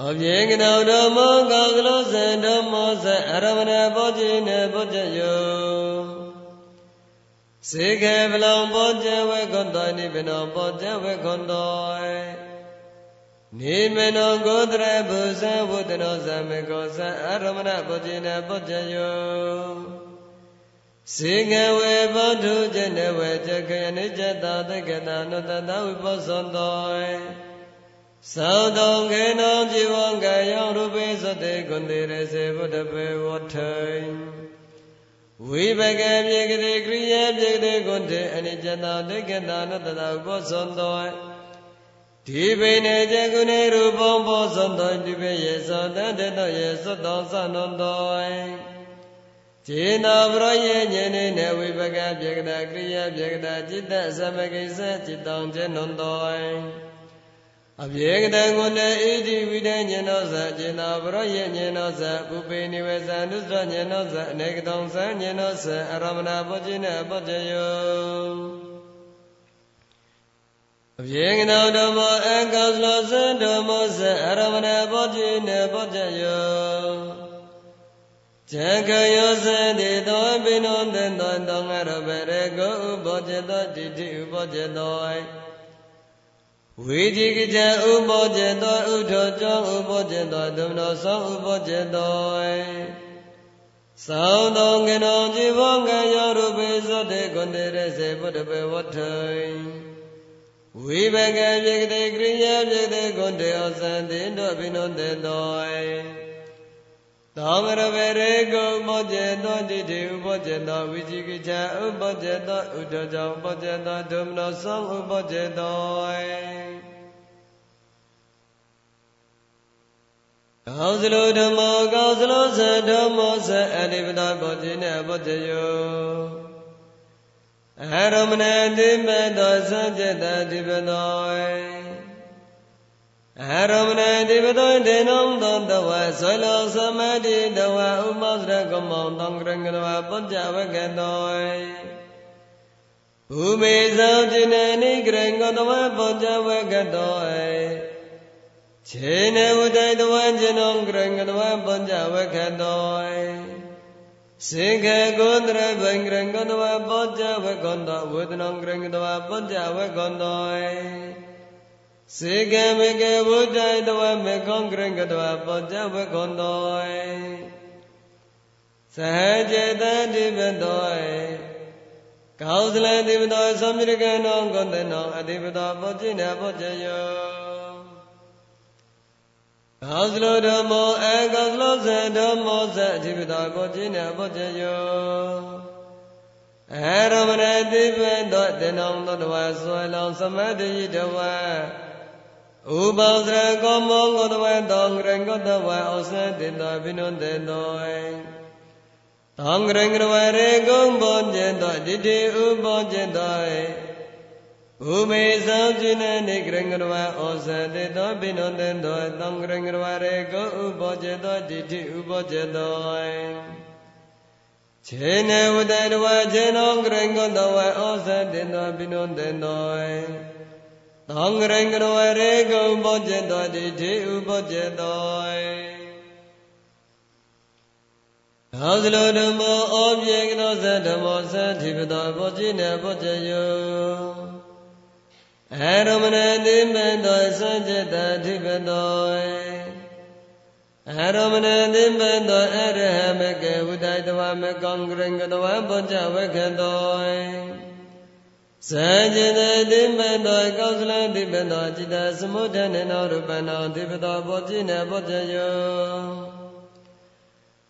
[SPEAKER 1] အပြေကနောဓမ္မောကောသလောသံဓမ္မောသအရမဏဘောจิနေဘောจယောစေခေဗလောင်ဘောจဝေခွန်တောနိဗ္ဗာန်ဘောจဝေခွန်တော နေမနောကိုတရဘုဇဝတ္တနောဇမေကောဇအာရမဏပုဇိနာပုဇ္ဇယောစေကဝေဘောဓုဇနဝေဇခေအနိစ္စတာတက္ကတာနုတ္တတဝိပောဇံတောသောတုံခေနောဇီဝံကယောရူပေသတေကွန်တေရစေဘုဒ္ဓပေဝထေဝိဘဂပြေကတိကရိယပြေကတိကွန်တေအနိစ္စတာတက္ကတာနုတ္တတဝိပောဇံတော ဒီပိနေဇကုနေရူပံဘောဇံတောဒီပိယေသောတတေတောယေသောတောသနန္တောခြေနာပရောယေညနေနဝိပကပြေကတာကရိယာပြေကတာจิตတသမကိစ္စจิตတောင်ကျေနွန်တော်အပြေကတံကိုတေဣတိဝိတေညနောဇခြေနာပရောယေညနောဇပုပေနိဝေဇန္တုဇညနောဇအနေကတောင်ဇညနောဇအရမဏပုจิနပုจယော အပြေကနောဓမ္မအကောသလောဇန္ဓမ္မဇအရမဏဘောဓိနေဘောဓယောဇကယောဇတိသောပိနုသင်္သောတောငရပရေကိုဥဘောဇတောတိတိဥဘောဇတောဝေဒီကကြဥပောဇေတောဥထောကြောင့်ဥပောဇေတောသမနောသောဥပောဇေတောသောတောကနောဇိဘောကယောရုပေဇတေကွန်တေရစေဘုဒ္ဓဘေဝထေ ဝိဘကပြေကတိကရိယာပြေတေကွန်တေဩသံတိတောပိနောတေတောသောမရဝရေကုမောကျေသောတိတိဥပောကျေသောဝိจิကိချာဥပောကျေသောဥဒ္ဓကြောင့်ပောကျေသောဒုမနောသောဥပောကျေသောကောင်းစလိုဓမ္မောကောင်းစလိုသဓမ္မောသအနိပဒဘောဇိနေဘောဇယော အရမဏတိမေသောသံจิตတိပသောအရမဏတိပတောဒေနံသောတဝဆွေလောသမတိတဝဥမောစရကမောတံကရငရဝပုညဝကတောဘူမေဇောจินနိကရငတဝပုညဝကတောခြေနေဝတတဝจินံကရငတဝပုညဝကတော စေခေကုန္တရဘင်္ဂရငတဝပုညဝကတောဝေဒနံကရငတဝပုညဝကတောစေကမေကဗုဒ္ဓတဝမေကောင်းကရကတဝပောဇဝကွန်တောသဟကျေတတိပတောကောသလတိပတောသမြရကနောကွန်တနောအတိပတောပောဇိနပောဇယော ကောသလောဓမ္မောအကောသလောဇဓမ္မောဇအတိပတောပောဇိနပောဇယောအရမဏတိပတောတေနောသောတဝဆွေလောသမတယိတဝဥပောသရကောမောဂောတဝေတောငရံကောတဝေဩစတေတောဘိနုတေတောတောငရံကရဝရေကုံဘောကျေတောတိတိဥပောကျေတော ဥမေသောจินနိကရံကရဝဩစတေတောဘိနုတေတောတောငရံကရဝရေကုံဥပောကျေတောတိတိဥပောကျေတောခြေနေဝတတဝခြေနောကရံကောတဝေဩစတေတောဘိနုတေတောသံဃရံကရဝရေကုံဘောကျင်တော်တိထေဥဘောကျင်တော်သောစလိုဓမ္မောဩပြေကနောသဓမ္မောသတိပတောဘောကျင်နေဘောကျယော အရမဏတိမေတောသံจิตတိပတောအရမဏတိမေတောအရဟမကေဝုဒိတဝမကံကရံကတဝဘောကျဝခေတောစัจ jite တိမတောကောသလတိပတောจิตသမုဒ္ဒနေနောရူပနောတိပတောဘောจิနေဘောဇယော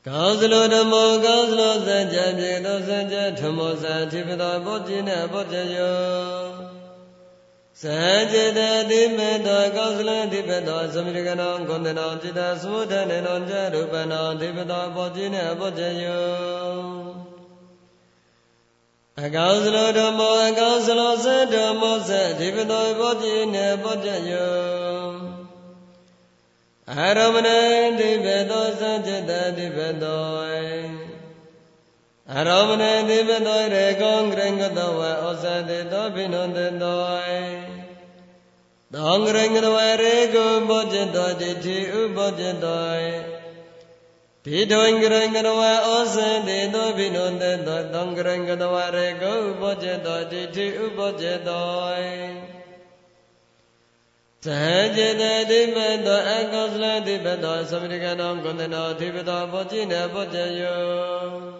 [SPEAKER 1] ကောသလောဓမ္မောကောသလောစัจ jam ပြေသောစัจ jam ဓမ္မောစာတိပတောဘောจิနေဘောဇယော စัจ jite တိမတောကောသလတိပတောသမိရကနောဂုဏနောจิตသမုဒ္ဒနေနောဇရူပနောတိပတောဘောจิနေဘောဇယောအကောင်းစလောဓမ္မောအကောင်းစလောသဓမ္မောသဒီပတောဘောတိနေပောတယောအာရမဏံဒီဘေသောသจิตတိဘေသော အရောမနေတိပတောရေကောငရငတဝဩဇတိတောဘိနုတေတော သောငရငတဝရေကောဘောจิตတောတိတိဥဘောจิตတောတိတောငရငတဝဩဇတိတောဘိနုတေတောသောငရငတဝရေကောဥဘောจิตတောတိတိဥဘောจิตတောသဟจิตတိပတောအကောသလတိပတောသမရိကနောကုဏနောတိပတောဘောจิနေဘောจယော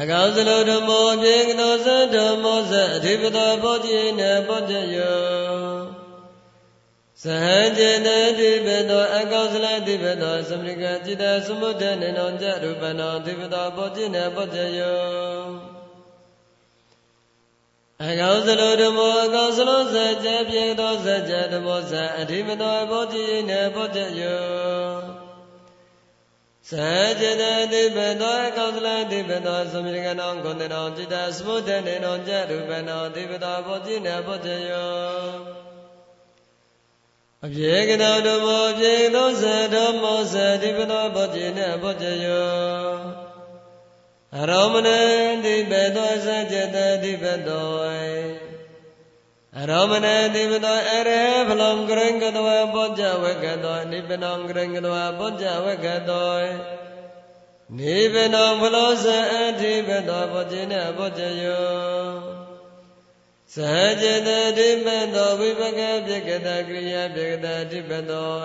[SPEAKER 1] အကောသလဓမ္မောပြေကနောသဓမ္မောသအတိပတောဘောจิနေဘောจယောသဟจิตတိပတောအကောသလတိပတောသမရိကจิตသမုဒ္ဒနေနောจရူပနောတိပတောဘောจิနေဘောจယောအကောသလိုဓမ္မောအကောသလိုဇကြပြေသောဇကြဓမ္မောဇအဓိမတောဘောတိနေဘောတယော ဇကြတတိပတောအကောသလတိပတောသမီကနောဂုဏနောจิตာသမုဒ္ဒနေနောကြရူပနောတိပတောဘောတိနေဘောတယောအပြေကနောဓမ္မောပြေသောဇဓမ္မောဇတိပတောဘောတိနေဘောတယောအရောမဏတိပတောစัจတတိပတော အရောမဏတိပတောအရေဖလုံကရင်ကတောပောကြဝကတောနိဗ္ဗနံကရင်ကတောပောကြဝကတောနိဗ္ဗနံဖလောစအတိပတောပောจิနပောကြယောစัจတတိပတောဝိပကပြကတကရိယာပြကတတိပတော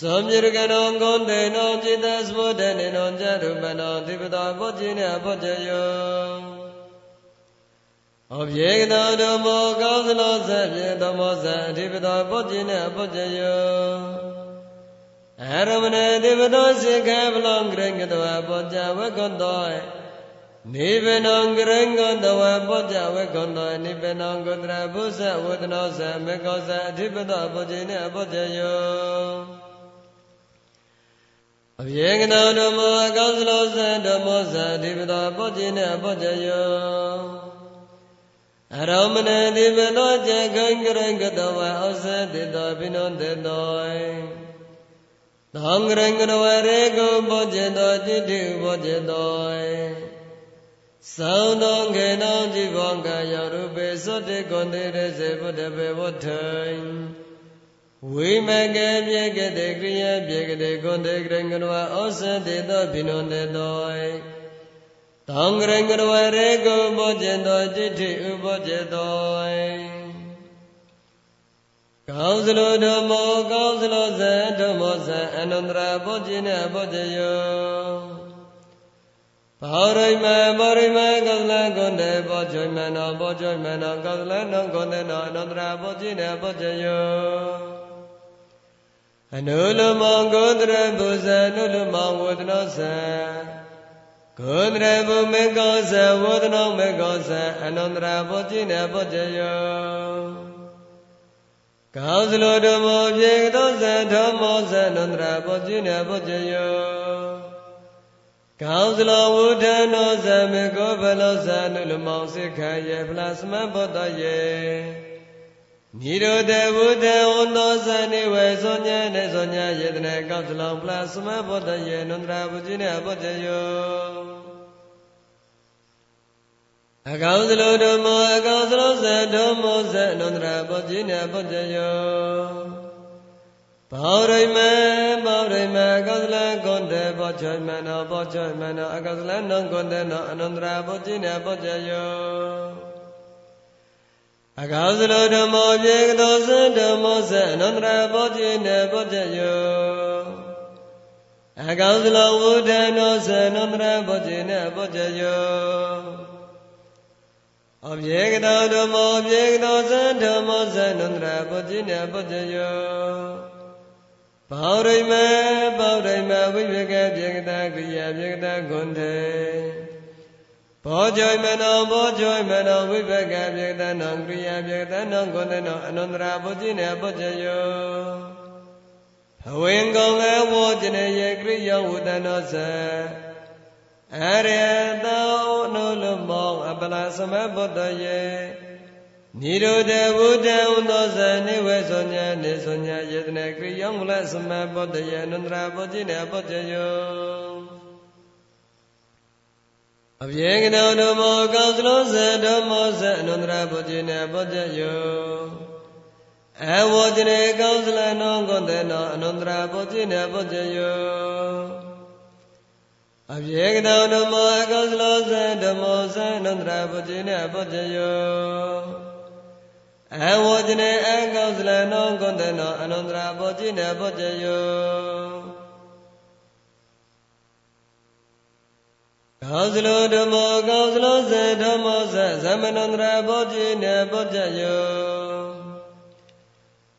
[SPEAKER 1] သောမြေကနောဂုံတေနောจิตသဘောတနေနောဇရုပနောတိပတောဘောจิနေဘောจယော ။အပြေကတော်ဓမ္မောကောင်းသလောဇဖြင့်ဓမ္မောဇအဓိပတောပုဇ္ဇိနေပုဇ္ဇယော။အရမဏေဓိပတောစေခေဗလောင်ဂရိင်္ဂတဝပုဇ္ဇဝေကွန်တောနိဗ္ဗာန်ဂရိင်္ဂတဝပုဇ္ဇဝေကွန်တောနိဗ္ဗာန်ကုတရဘုဇဝေဒနောဇမေကောဇအဓိပတောပုဇ္ဇိနေပုဇ္ဇယော။အပြေကနာဓမ္မအကောင်းစလောဇဓမ္မောဇာဓိပတာပုဇ္ဇိနေပုဇ္ဇယော အရောမဏတိပတောเจခံကရကတဝဩဇတိတောပိနောတေတောသံဃရကရဝရေကုပောจิတောတိတိပောจิတောသောတောခေနောဇိဘောကယောရုပေသောတေကွန်တေရစေဘုဒ္ဓဘေဝဋ္ဌိဝိမကပြေကတိကရိယပြေကတိကွန်တေကရင်ကရဝဩစတေသောဘိနုတေတော သံဃရင်ကရဝရေကုဘောဇေတောတိဋ္ဌိဥဘောဇေတောကောင်းစလိုဓမ္မောကောင်းစလိုဇံဓမ္မောဇံအနန္တရာဘောဇိနဘောဇယောဘောရိမဘောရိမကောသလကွန်တေဘောဇွိမနောဘောဇွိမနောကောသလနောကွန်တေနောအနန္တရာဘောဇိနဘောဇယောအနုလမောကိုတရဘုဇအနုလမောဝဒနောသ ကိုတရဘုမေကောသဝဒနောမေကောသအနန္တရာဘောတိနေဘောတယောကောင်းစလိုဓမ္မောပြေသောသဓမ္မောသအနန္တရာဘောတိနေဘောတယောကောင်းစလိုဝုဒ္ဓနောသမေကောဘလောသအနုလမောစိခယေဖလာသမဘောတယေ နိရောဓဘုဒ္ဓဝန္တောသနိဝေသောညနေသောညယေတနေကောက်တလောင်ပလသမဘောတယေနန္ဒရာဘုဇိနေဘောတယောအကောင်းသလိုဓမ္မောအကောင်းသလိုဇဓမ္မောဇနန္ဒရာဘောဇိနေဘောတယောဘောရိမေဘောရိမေကောသလကွန်တေဘောချေမနောဘောချေမနောအကောသလနံကွန်တေနောအနန္ဒရာဘောဇိနေဘောတယော အကောင်းစလိုဓမ္မောပြေကသောသဓမ္မောသအနန္တရာဘောတိနေဘောတယောအကောင်းစလိုဝုဒ္ဓနောသအနန္တရာဘောတိနေဘောတယောအပြေကသောဓမ္မောပြေကသောသဓမ္မောသအနန္တရာဘောတိနေဘောတယောဘောရိမေဘောရိမေဝိဝေကပြေကတာကိယပြေကတာဂုဏ်တေ ဘောဇိုမနောဘောဇိုမနောဝိပကပြေတနောကရိယာပြေတနောကုသနောအနန္တရာဘုဇိနေဘုဇယောဘဝင်ကောငေဝောဇနေယေကရိယောဝတနောသအရေတောနုလမောအပလသမဘုဒ္ဓယေနိရောဓဘုဒ္ဓဥသောဇနိဝေသောညာနေသောညာယေတနေကရိယောမူလသမဘုဒ္ဓယေအနန္တရာဘုဇိနေဘုဇယော အပြေကနောဓမ္မောကောသလောဇဓမ္မောဇအနန္တရဘုဇိနေဘုဇယောအဝောဇနေကောသလနောကောတေနောအနန္တရဘုဇိနေဘုဇယောအပြေကနောဓမ္မောကောသလောဇဓမ္မောဇအနန္တရဘုဇိနေဘုဇယောအဝောဇနေအကောသလနောကောတေနောအနန္တရဘုဇိနေဘုဇယော ကောင်းစလိုဓမ္မောကောင်းစလိုစေဓမ္မောစသမဏန္တရာဘောတိနေဘောကြယော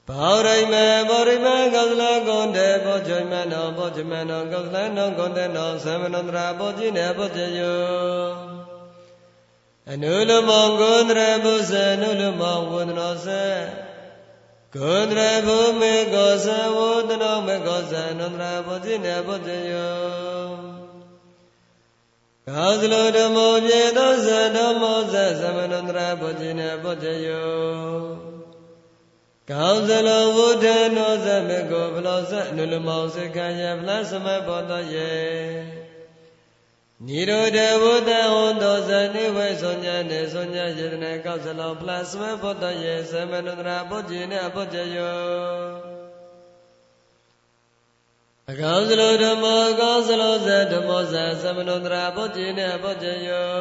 [SPEAKER 1] ဘောရိမေဘောရိမေကောသလကွန်တေဘောဇိမနောဘောဇမနောကောသလနောကွန်တေနောသမဏန္တရာဘောတိနေဘောကြယောအနုလမောကွန်တရဘုဇအနုလမောဝန္ဒနောစေကွန်တရဘုမေကောသဝန္ဒနောမေကောသအနန္တရာဘောတိနေဘောကြယော ကာသလိုဓမ္မောပြေသောသဓမ္မောသသမဏန္တရာပုจิနေပုတယောကောင်းစလောဝုဒ္ဓနောသမေကိုဘလောသနုလမောစကံယဗလသမဘောတယေနိရောဓဘုဒ္ဓဟောသောဇနိဝေသောညနေသောညယေတနေကောက်စလောပလသမဘောတယေသမဏန္တရာပုจิနေပုတယော အကောင်းစလိုဓမ္မောကောင်းစလိုဇဓမ္မောဇသမနုန္တရာဘောဇိနေဘောဇယော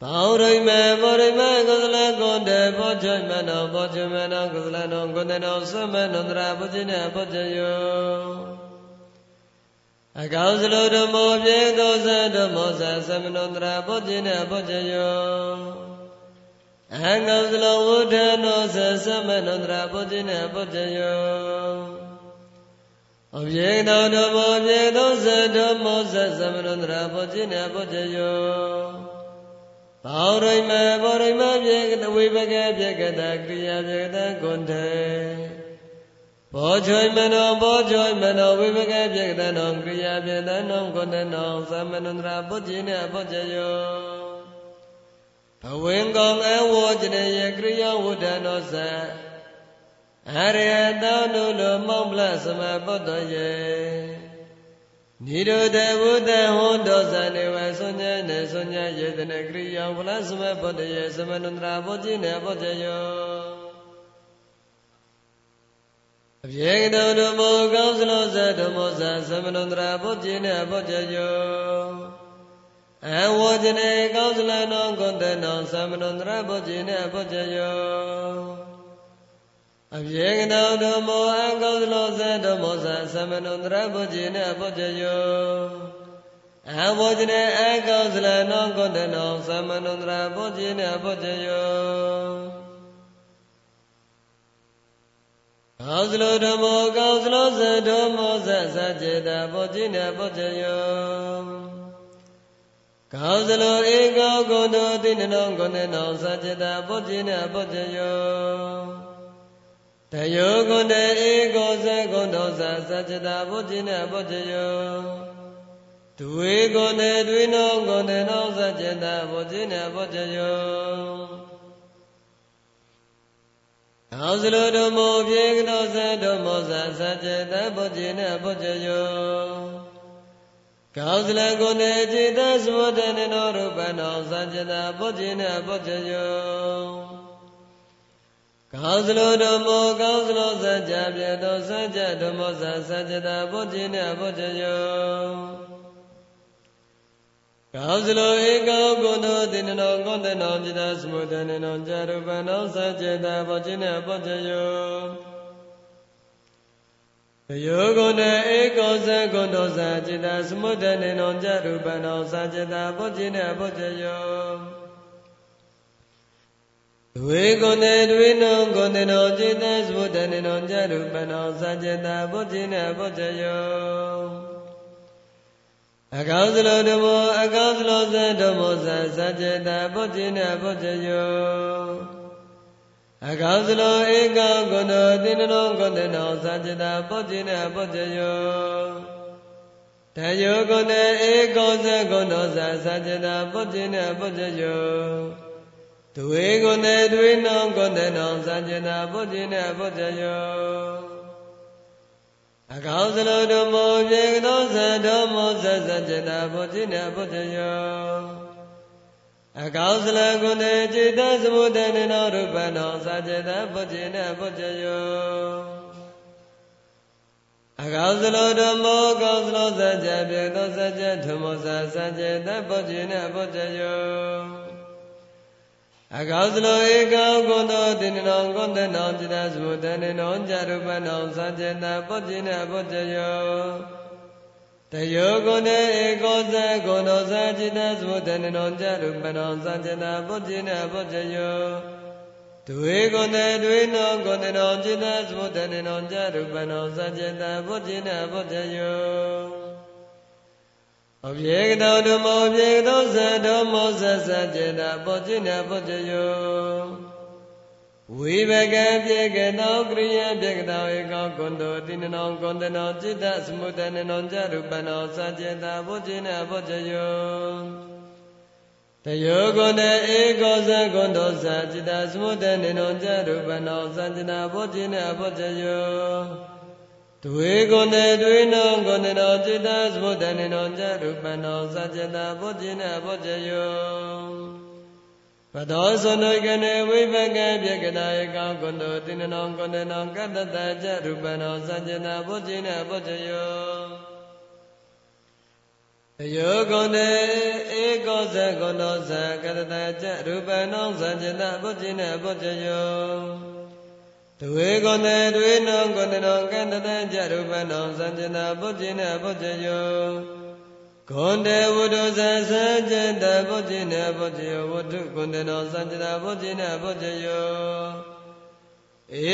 [SPEAKER 1] ဘောရိမေဘောရိမေကုသလကွန်တေဘောဇိမနောဘောဇိမနောကုသလနောကုသနောသမနုန္တရာဘောဇိနေဘောဇယောအကောင်းစလိုဓမ္မောပြေသောဇဓမ္မောဇသမနုန္တရာဘောဇိနေဘောဇယောအင်္ဂုသလဝုဒ္ဓနောဇသမနုန္တရာဘောဇိနေဘောဇယော အပြေတောဓမ္မောပြေသောသဓမ္မောသသမရန္တရာဘောจิနေဘောจယောဘောရိမေဘောရိမေပြေကတဝိပကေပြေကတကရိယာပြေကတကွန်တေဘောချွိမနောဘောချွိမနောဝိပကေပြေကတနောကရိယာပြေတနောကွန်တေနောသမရန္တရာဘောจิနေဘောจယောဘဝင်ကောအဝောจနေယကရိယာဝုဒ္ဓနောသ အရိယတောနုလိုမောင်ပလသမပုတ္တယေနိရောဓဘုဒ္ဓဟောတောဇာနေဝဆွညနေဆွညယေတနေကရိယောပလသမပုတ္တယေသမနန္တရာဘောတိနေဘောဇယောအပြေကတောဓမ္မောကောင်းစလောဇဓမ္မောဇသမနန္တရာဘောတိနေဘောဇယောအဝေဇနေကောင်းစလနောကွန်တေနောသမနန္တရာဘောတိနေဘောဇယော အပြေကတောဓမ္မောအကောသလောသဓမ္မောသသမနုန္တရဘုဇိနေဘုဇ္ဇယောအဘောဇနေအကောသလနောကောတနောသမနုန္တရဘုဇ္ဇိနေဘုဇ္ဇယောကောသလောဓမ္မောကောသလောသဓမ္မောသသចេတဘုဇ္ဇိနေဘုဇ္ဇယောကောသလောဧကောဂုဏောတိနနောဂုဏေနောသចេတဘုဇ္ဇိနေဘုဇ္ဇယော တယောဂုဏေဧကောဇဂုဏောဇာသစ္စတာဘုဇိနဘုဇယောဒွေဂုဏေဒွေနောဂုဏေနောသစ္စတာဘုဇိနဘုဇယောသောဇလိုဓမ္မောပြေကနောဇဓမ္မောဇာသစ္စတာဘုဇိနဘုဇယောကောဇလဂုဏေจิตသဝတ္တနောရူပနောသစ္စတာဘုဇိနဘုဇယော ကောင်းစလိုဓမ္မောကောင်းစလိုစัจ जा ပြေတောစัจ जा ဓမ္မောသာစัจ jata ဘုဒ္ဓိနဲ့ဘုဒ္ဓယောကောင်းစလိုဧကောကုဏ္ဏတေနနောကုဏ္ဏနောจิตာသမုဒ္ဒနေနောဇာရူပနောစัจ jata ဘုဒ္ဓိနဲ့ဘုဒ္ဓယောတယောဂုဏဧကောဇဂုဏ္ဏသာจิตာသမုဒ္ဒနေနောဇာရူပနောစัจ jata ဘုဒ္ဓိနဲ့ဘုဒ္ဓယော ဝေကုဏေတွေနောကုဏေနောจิตသဝတ္တနေနောကြရုပနောသจตာဘုဇိနဘုဇ္ဇယောအကောင်းစလောဓမ္မောအကောင်းစလောသဓမ္မောသသจตာဘုဇိနဘုဇ္ဇယောအကောင်းစလောဧကောကုဏောတိနနောကုဏေနောသจตာဘုဇိနဘုဇ္ဇယောတယောကုဏေဧကောဇကုဏောသသจตာဘုဇိနဘုဇ္ဇယော ဒွေကိုနဲ့ဒွေနောင်ကိုနဲ့နောင်ဇာကျနာဘုဇင်နဲ့ဘုဇယောအကောင်းစလုံးတို့မောပြေကသောဇန်တော်မောဇဇာကျနာဘုဇင်နဲ့ဘုဇယောအကောင်းစလုံးကိုနဲ့จิตသမုဒ္ဒနေနောရူပနောဇာကျနာဘုဇင်နဲ့ဘုဇယောအကောင်းစလုံးတို့မောကောင်းစလုံးဇာကျပြေသောဇာကျထမောဇာဇာကျနာဘုဇင်နဲ့ဘုဇယော အကောသလိုဧကောကုသောတိဏ္ဏောကုသနောจิตာသုတဏ္ဏနောဇရုပနောသာเจတပုจิနပုจယောတယောကုနေဧကောဇကုသောသာจิตာသုတဏ္ဏနောဇရုပနောသာเจတပုจิနပုจယောဒွေကုနေဒွေနောကုသောจิตာသုတဏ္ဏနောဇရုပနောသာเจတပုจิနပုจယော ဩပြေကတောဓမ္မောပြေကတောဇဓမ္မောဇဇစေတပောจิณပောจယောဝိဘကံပြေကတောကရိယပြေကတောဧကောကွန်တောတိနနောကွန်တနောจิตสมุတနနောจရုပနောစัจเจตပောจิณပောจယောတယောကွန်တဧကောဇကွန်တောဇจิตสมุတနနောจရုပနောစัจเจตပောจิณပောจယော ဒွေကုဏေဒွေနောကုဏေနောจิตသမုဒ္ဒနေနောจาရုပနောသัจจตပုจิနပုจယောပတောသနကနေဝိပကံပြေကနာဧကောကုဏေတိနနောကုဏေနောကတ္တတจาရုပနောသัจจตပုจิနပုจယောတယောကုဏေဧကောဇကုဏောဇကတ္တတจาရုပနောသัจจตပုจิနပုจယော တဝေကုဏတဝေနောကုဏနောကန္တတံကြရူပနောသံဇနာပုဇိနပုဇေယောဂုဏတေဝုဒ္ဓဇံသံဇန္တပုဇိနပုဇေယောဝတ္ထုကုဏနောသံဇနာပုဇိနပုဇေယော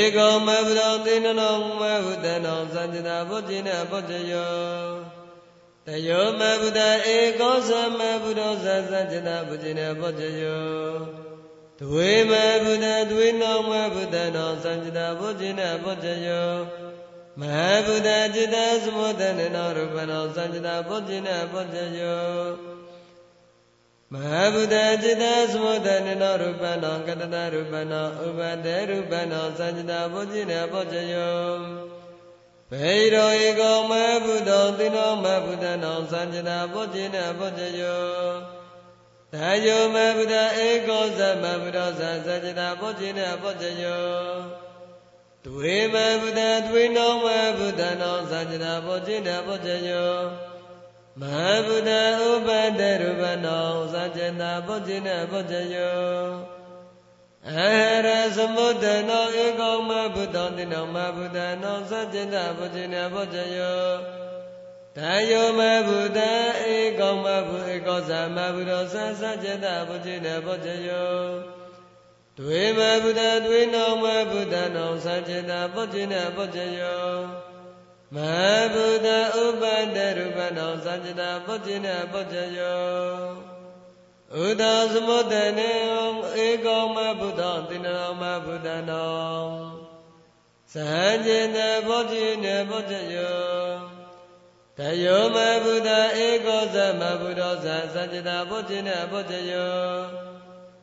[SPEAKER 1] ဧကောမဗုဒ္ဓသေနနောမဗုဒ္ဓနောသံဇနာပုဇိနပုဇေယောတယောမဗုဒ္ဓဧကောသမဗုဒ္ဓဇံသံဇနာပုဇိနပုဇေယော ဒဝေမဗုဒ္ဓဒဝေနောမဗုဒ္ဓနောသံจิตဘုဇိနဘုဇယောမဟာဗုဒ္ဓจิตသမုဒ္ဒနေနောရူပနောသံจิตဘုဇိနဘုဇယောမဟာဗုဒ္ဓจิตသမုဒ္ဒနေနောရူပနောကတတရူပနောဥပတေရူပနောသံจิตဘုဇိနဘုဇယောဘေရောဧကောမဗုဒ္ဓောတိနောမဗုဒ္ဓနောသံจิตဘုဇိနဘုဇယော သာယောမဗုဒ္ဓဧကောသမဗုဒ္ဓသံသစ္စတာဘောဇိနဘောဇယောဒွေမဗုဒ္ဓဒွေနောမဗုဒ္ဓနောသံသစ္စတာဘောဇိနဘောဇယောမဟာဗုဒ္ဓဥပတရူပနောသံသစ္စတာဘောဇိနဘောဇယောအရသမုဒ္ဒနောဧကောမဗုဒ္ဓတိနောမဗုဒ္ဓနောသံသစ္စတာဘောဇိနဘောဇယော တာယောမဗုဒ္ဓဧကောမဗုဧကောသမဗုဒ္ဓသသจิตဘုจิနေဘောဇယောဒွေမဗုဒ္ဓဒွေနောမဗုဒ္ဓနောသจิตဘောจิနေဘောဇယောမဗုဒ္ဓဥပတရူပနောသจิตဘောจิနေဘောဇယောဥဒ္ဒသမုဒ္ဒနေဧကောမဗုဒ္ဓတိနနောမဗုဒ္ဓနောသံจิตဘောจิနေဘောဇယော တယောမဗုဒ္ဓဧကောသမဗုဒ္ဓဇာစัจตဘုဇိနဘုဇယော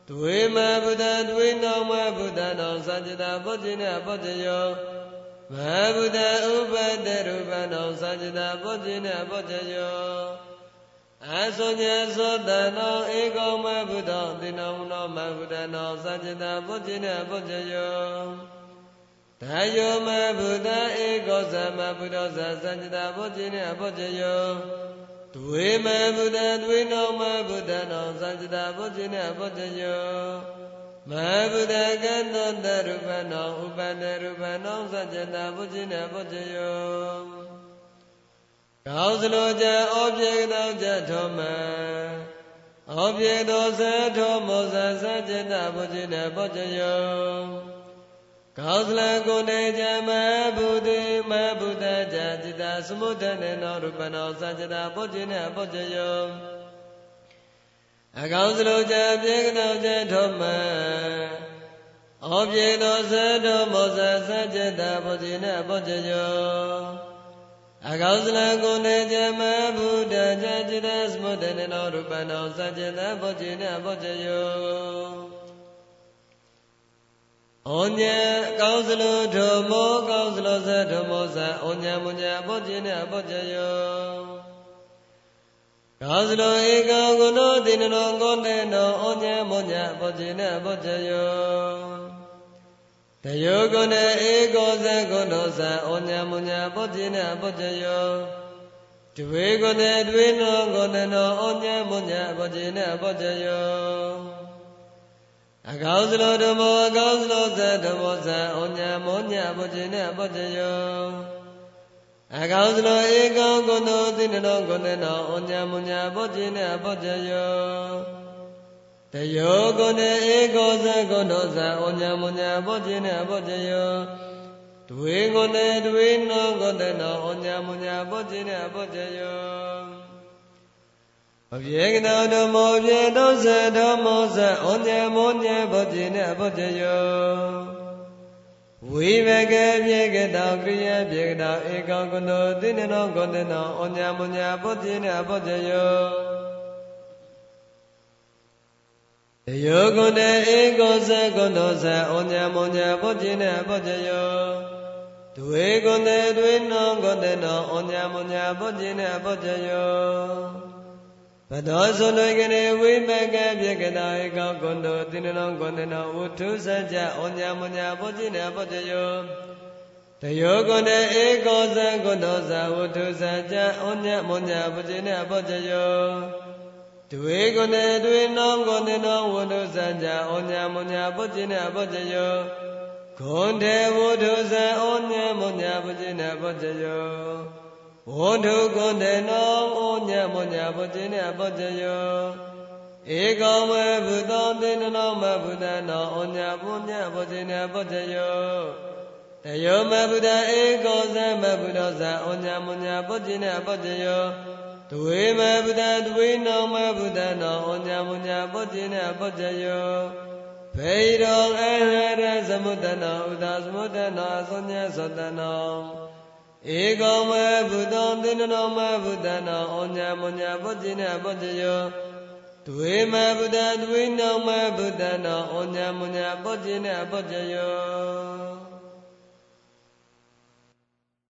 [SPEAKER 1] ဒွေမဗုဒ္ဓဒွေနောမဗုဒ္ဓနောစัจตဘုဇိနဘုဇယောမဗုဒ္ဓဥပတရူပနောစัจตဘုဇိနဘုဇယောအသောညသောတနောဧကောမဗုဒ္ဓတိနောနောမဗုဒ္ဓနောစัจตဘုဇိနဘုဇယော ဒါယောမဗုဒ္ဓဧကောသမဗုဒ္ဓဇာစัจตဘောဇိနေဘောဇယောဒွေမဗုဒ္ဓဒွေနောမဗုဒ္ဓနောစัจตဘောဇိနေဘောဇယောမဗုဒ္ဓကံသောတရူပနောဥပန္နရူပနောစัจตဘောဇိနေဘောဇယောကောင်းစလိုကြဩပြေတောကြထောမဩပြေတောသထောမောဇစัจตဘောဇိနေဘောဇယော ကောသလကိုနေကြမဘုဒ္ဓမဘုဒ္ဓဇာจิตသမုဒ္ဒနေနောရူပနောသัจတာပုဇ္ဇိနပုဇ္ဇယောအကောင်းစလိုကြပြေကနောကြထောမဩပြေသောသတောမောဇသัจတာပုဇ္ဇိနပုဇ္ဇယောအကောင်းစလကိုနေကြမဘုဒ္ဓဇာจิตသမုဒ္ဒနေနောရူပနောသัจတာပုဇ္ဇိနပုဇ္ဇယော ဩဩညာကောင်းစလို့ဓမ္မောကောင်းစလို့ဇဓမ္မောဇဩညာမညာဘောခြင်းနဲ့ဘောကြယောကောင်းစလို့ဧကဂုဏေတိနနောကောတေနောဩညာမညာဘောခြင်းနဲ့ဘောကြယောတယောကုဏဧကောဇကုဏောဇဩညာမညာဘောခြင်းနဲ့ဘောကြယောတဝေကုဏေတွေနောကောတေနောဩညာမညာဘောခြင်းနဲ့ဘောကြယော အကောင်းစလိုဓမ္မောအကောင်းစလိုသဓမ္မောသဩညာမောညာဘုဇိနေဘုဇယောအကောင်းစလိုဧကောကုဏောသိနနောကုဏနောဩညာမောညာဘုဇိနေဘုဇယောတယောကုဏေဧကောသကုဏောသဩညာမောညာဘုဇိနေဘုဇယောဒွေကုဏေဒွေနောကုဏနောဩညာမောညာဘုဇိနေဘုဇယော အပြေကနောဓမ္မောပြေတောဇဓမ္မောဇဩညေမောညေဘောတိနေဘောတယောဝိဘကေပြေကတောကရိယပြေကတောဧကောကနောတိနေနောကောတေနောဩညမောညဘောတိနေဘောတယောတယောကုဏေဧကောဇကုဏောဇဩညမောညဘောတိနေဘောတယောဒွေကုဏေဒွေနောကောတေနောဩညမောညဘောတိနေဘောတယော ဘသောသုလွေကနေဝိမကပြေကတာဧကောကွန်တောတိနနောကွန်တနောဝုထုစัจကြဩညာမညာဘောတိနေဘောတယောတယောကွန်တေဧကောဇံကွန်တောဇာဝုထုစัจကြဩညာမညာဘောတိနေဘောတယောဒွေကွန်တေဒွေနောကွန်တနောဝုထုစัจကြဩညာမညာဘောတိနေဘောတယောခွန်တေဝုထုစံဩညာမညာဘောတိနေဘောတယော ဝန္တုကွန်တေနောဩညမောညဘုဇိနေဘုဇယောဧကောမေဘုသောတေနနောမဘုဒ္ဓနောဩညပုညဘုဇိနေဘုဇယောတယောမဘုဒ္ဓဧကောသမဘုဒ္ဓဇာဩညမောညဘုဇိနေဘုဇယောဒဝေမဘုဒ္ဓဒဝေနောမဘုဒ္ဓနောဩညမောညဘုဇိနေဘုဇယောဘေရောအဟရသမုဒ္ဒနောဥဒသမုဒ္ဒနောအသောညသောတနော ဧကောမေဘုဒ္ဓံသင်္နောမေဘုဒ္ဓနာဩညာမညာပုဇိနပုဇ္ဇယောဒွေမေဘုဒ္ဓဒွေနောမေဘုဒ္ဓနာဩညာမညာပုဇိနပုဇ္ဇယော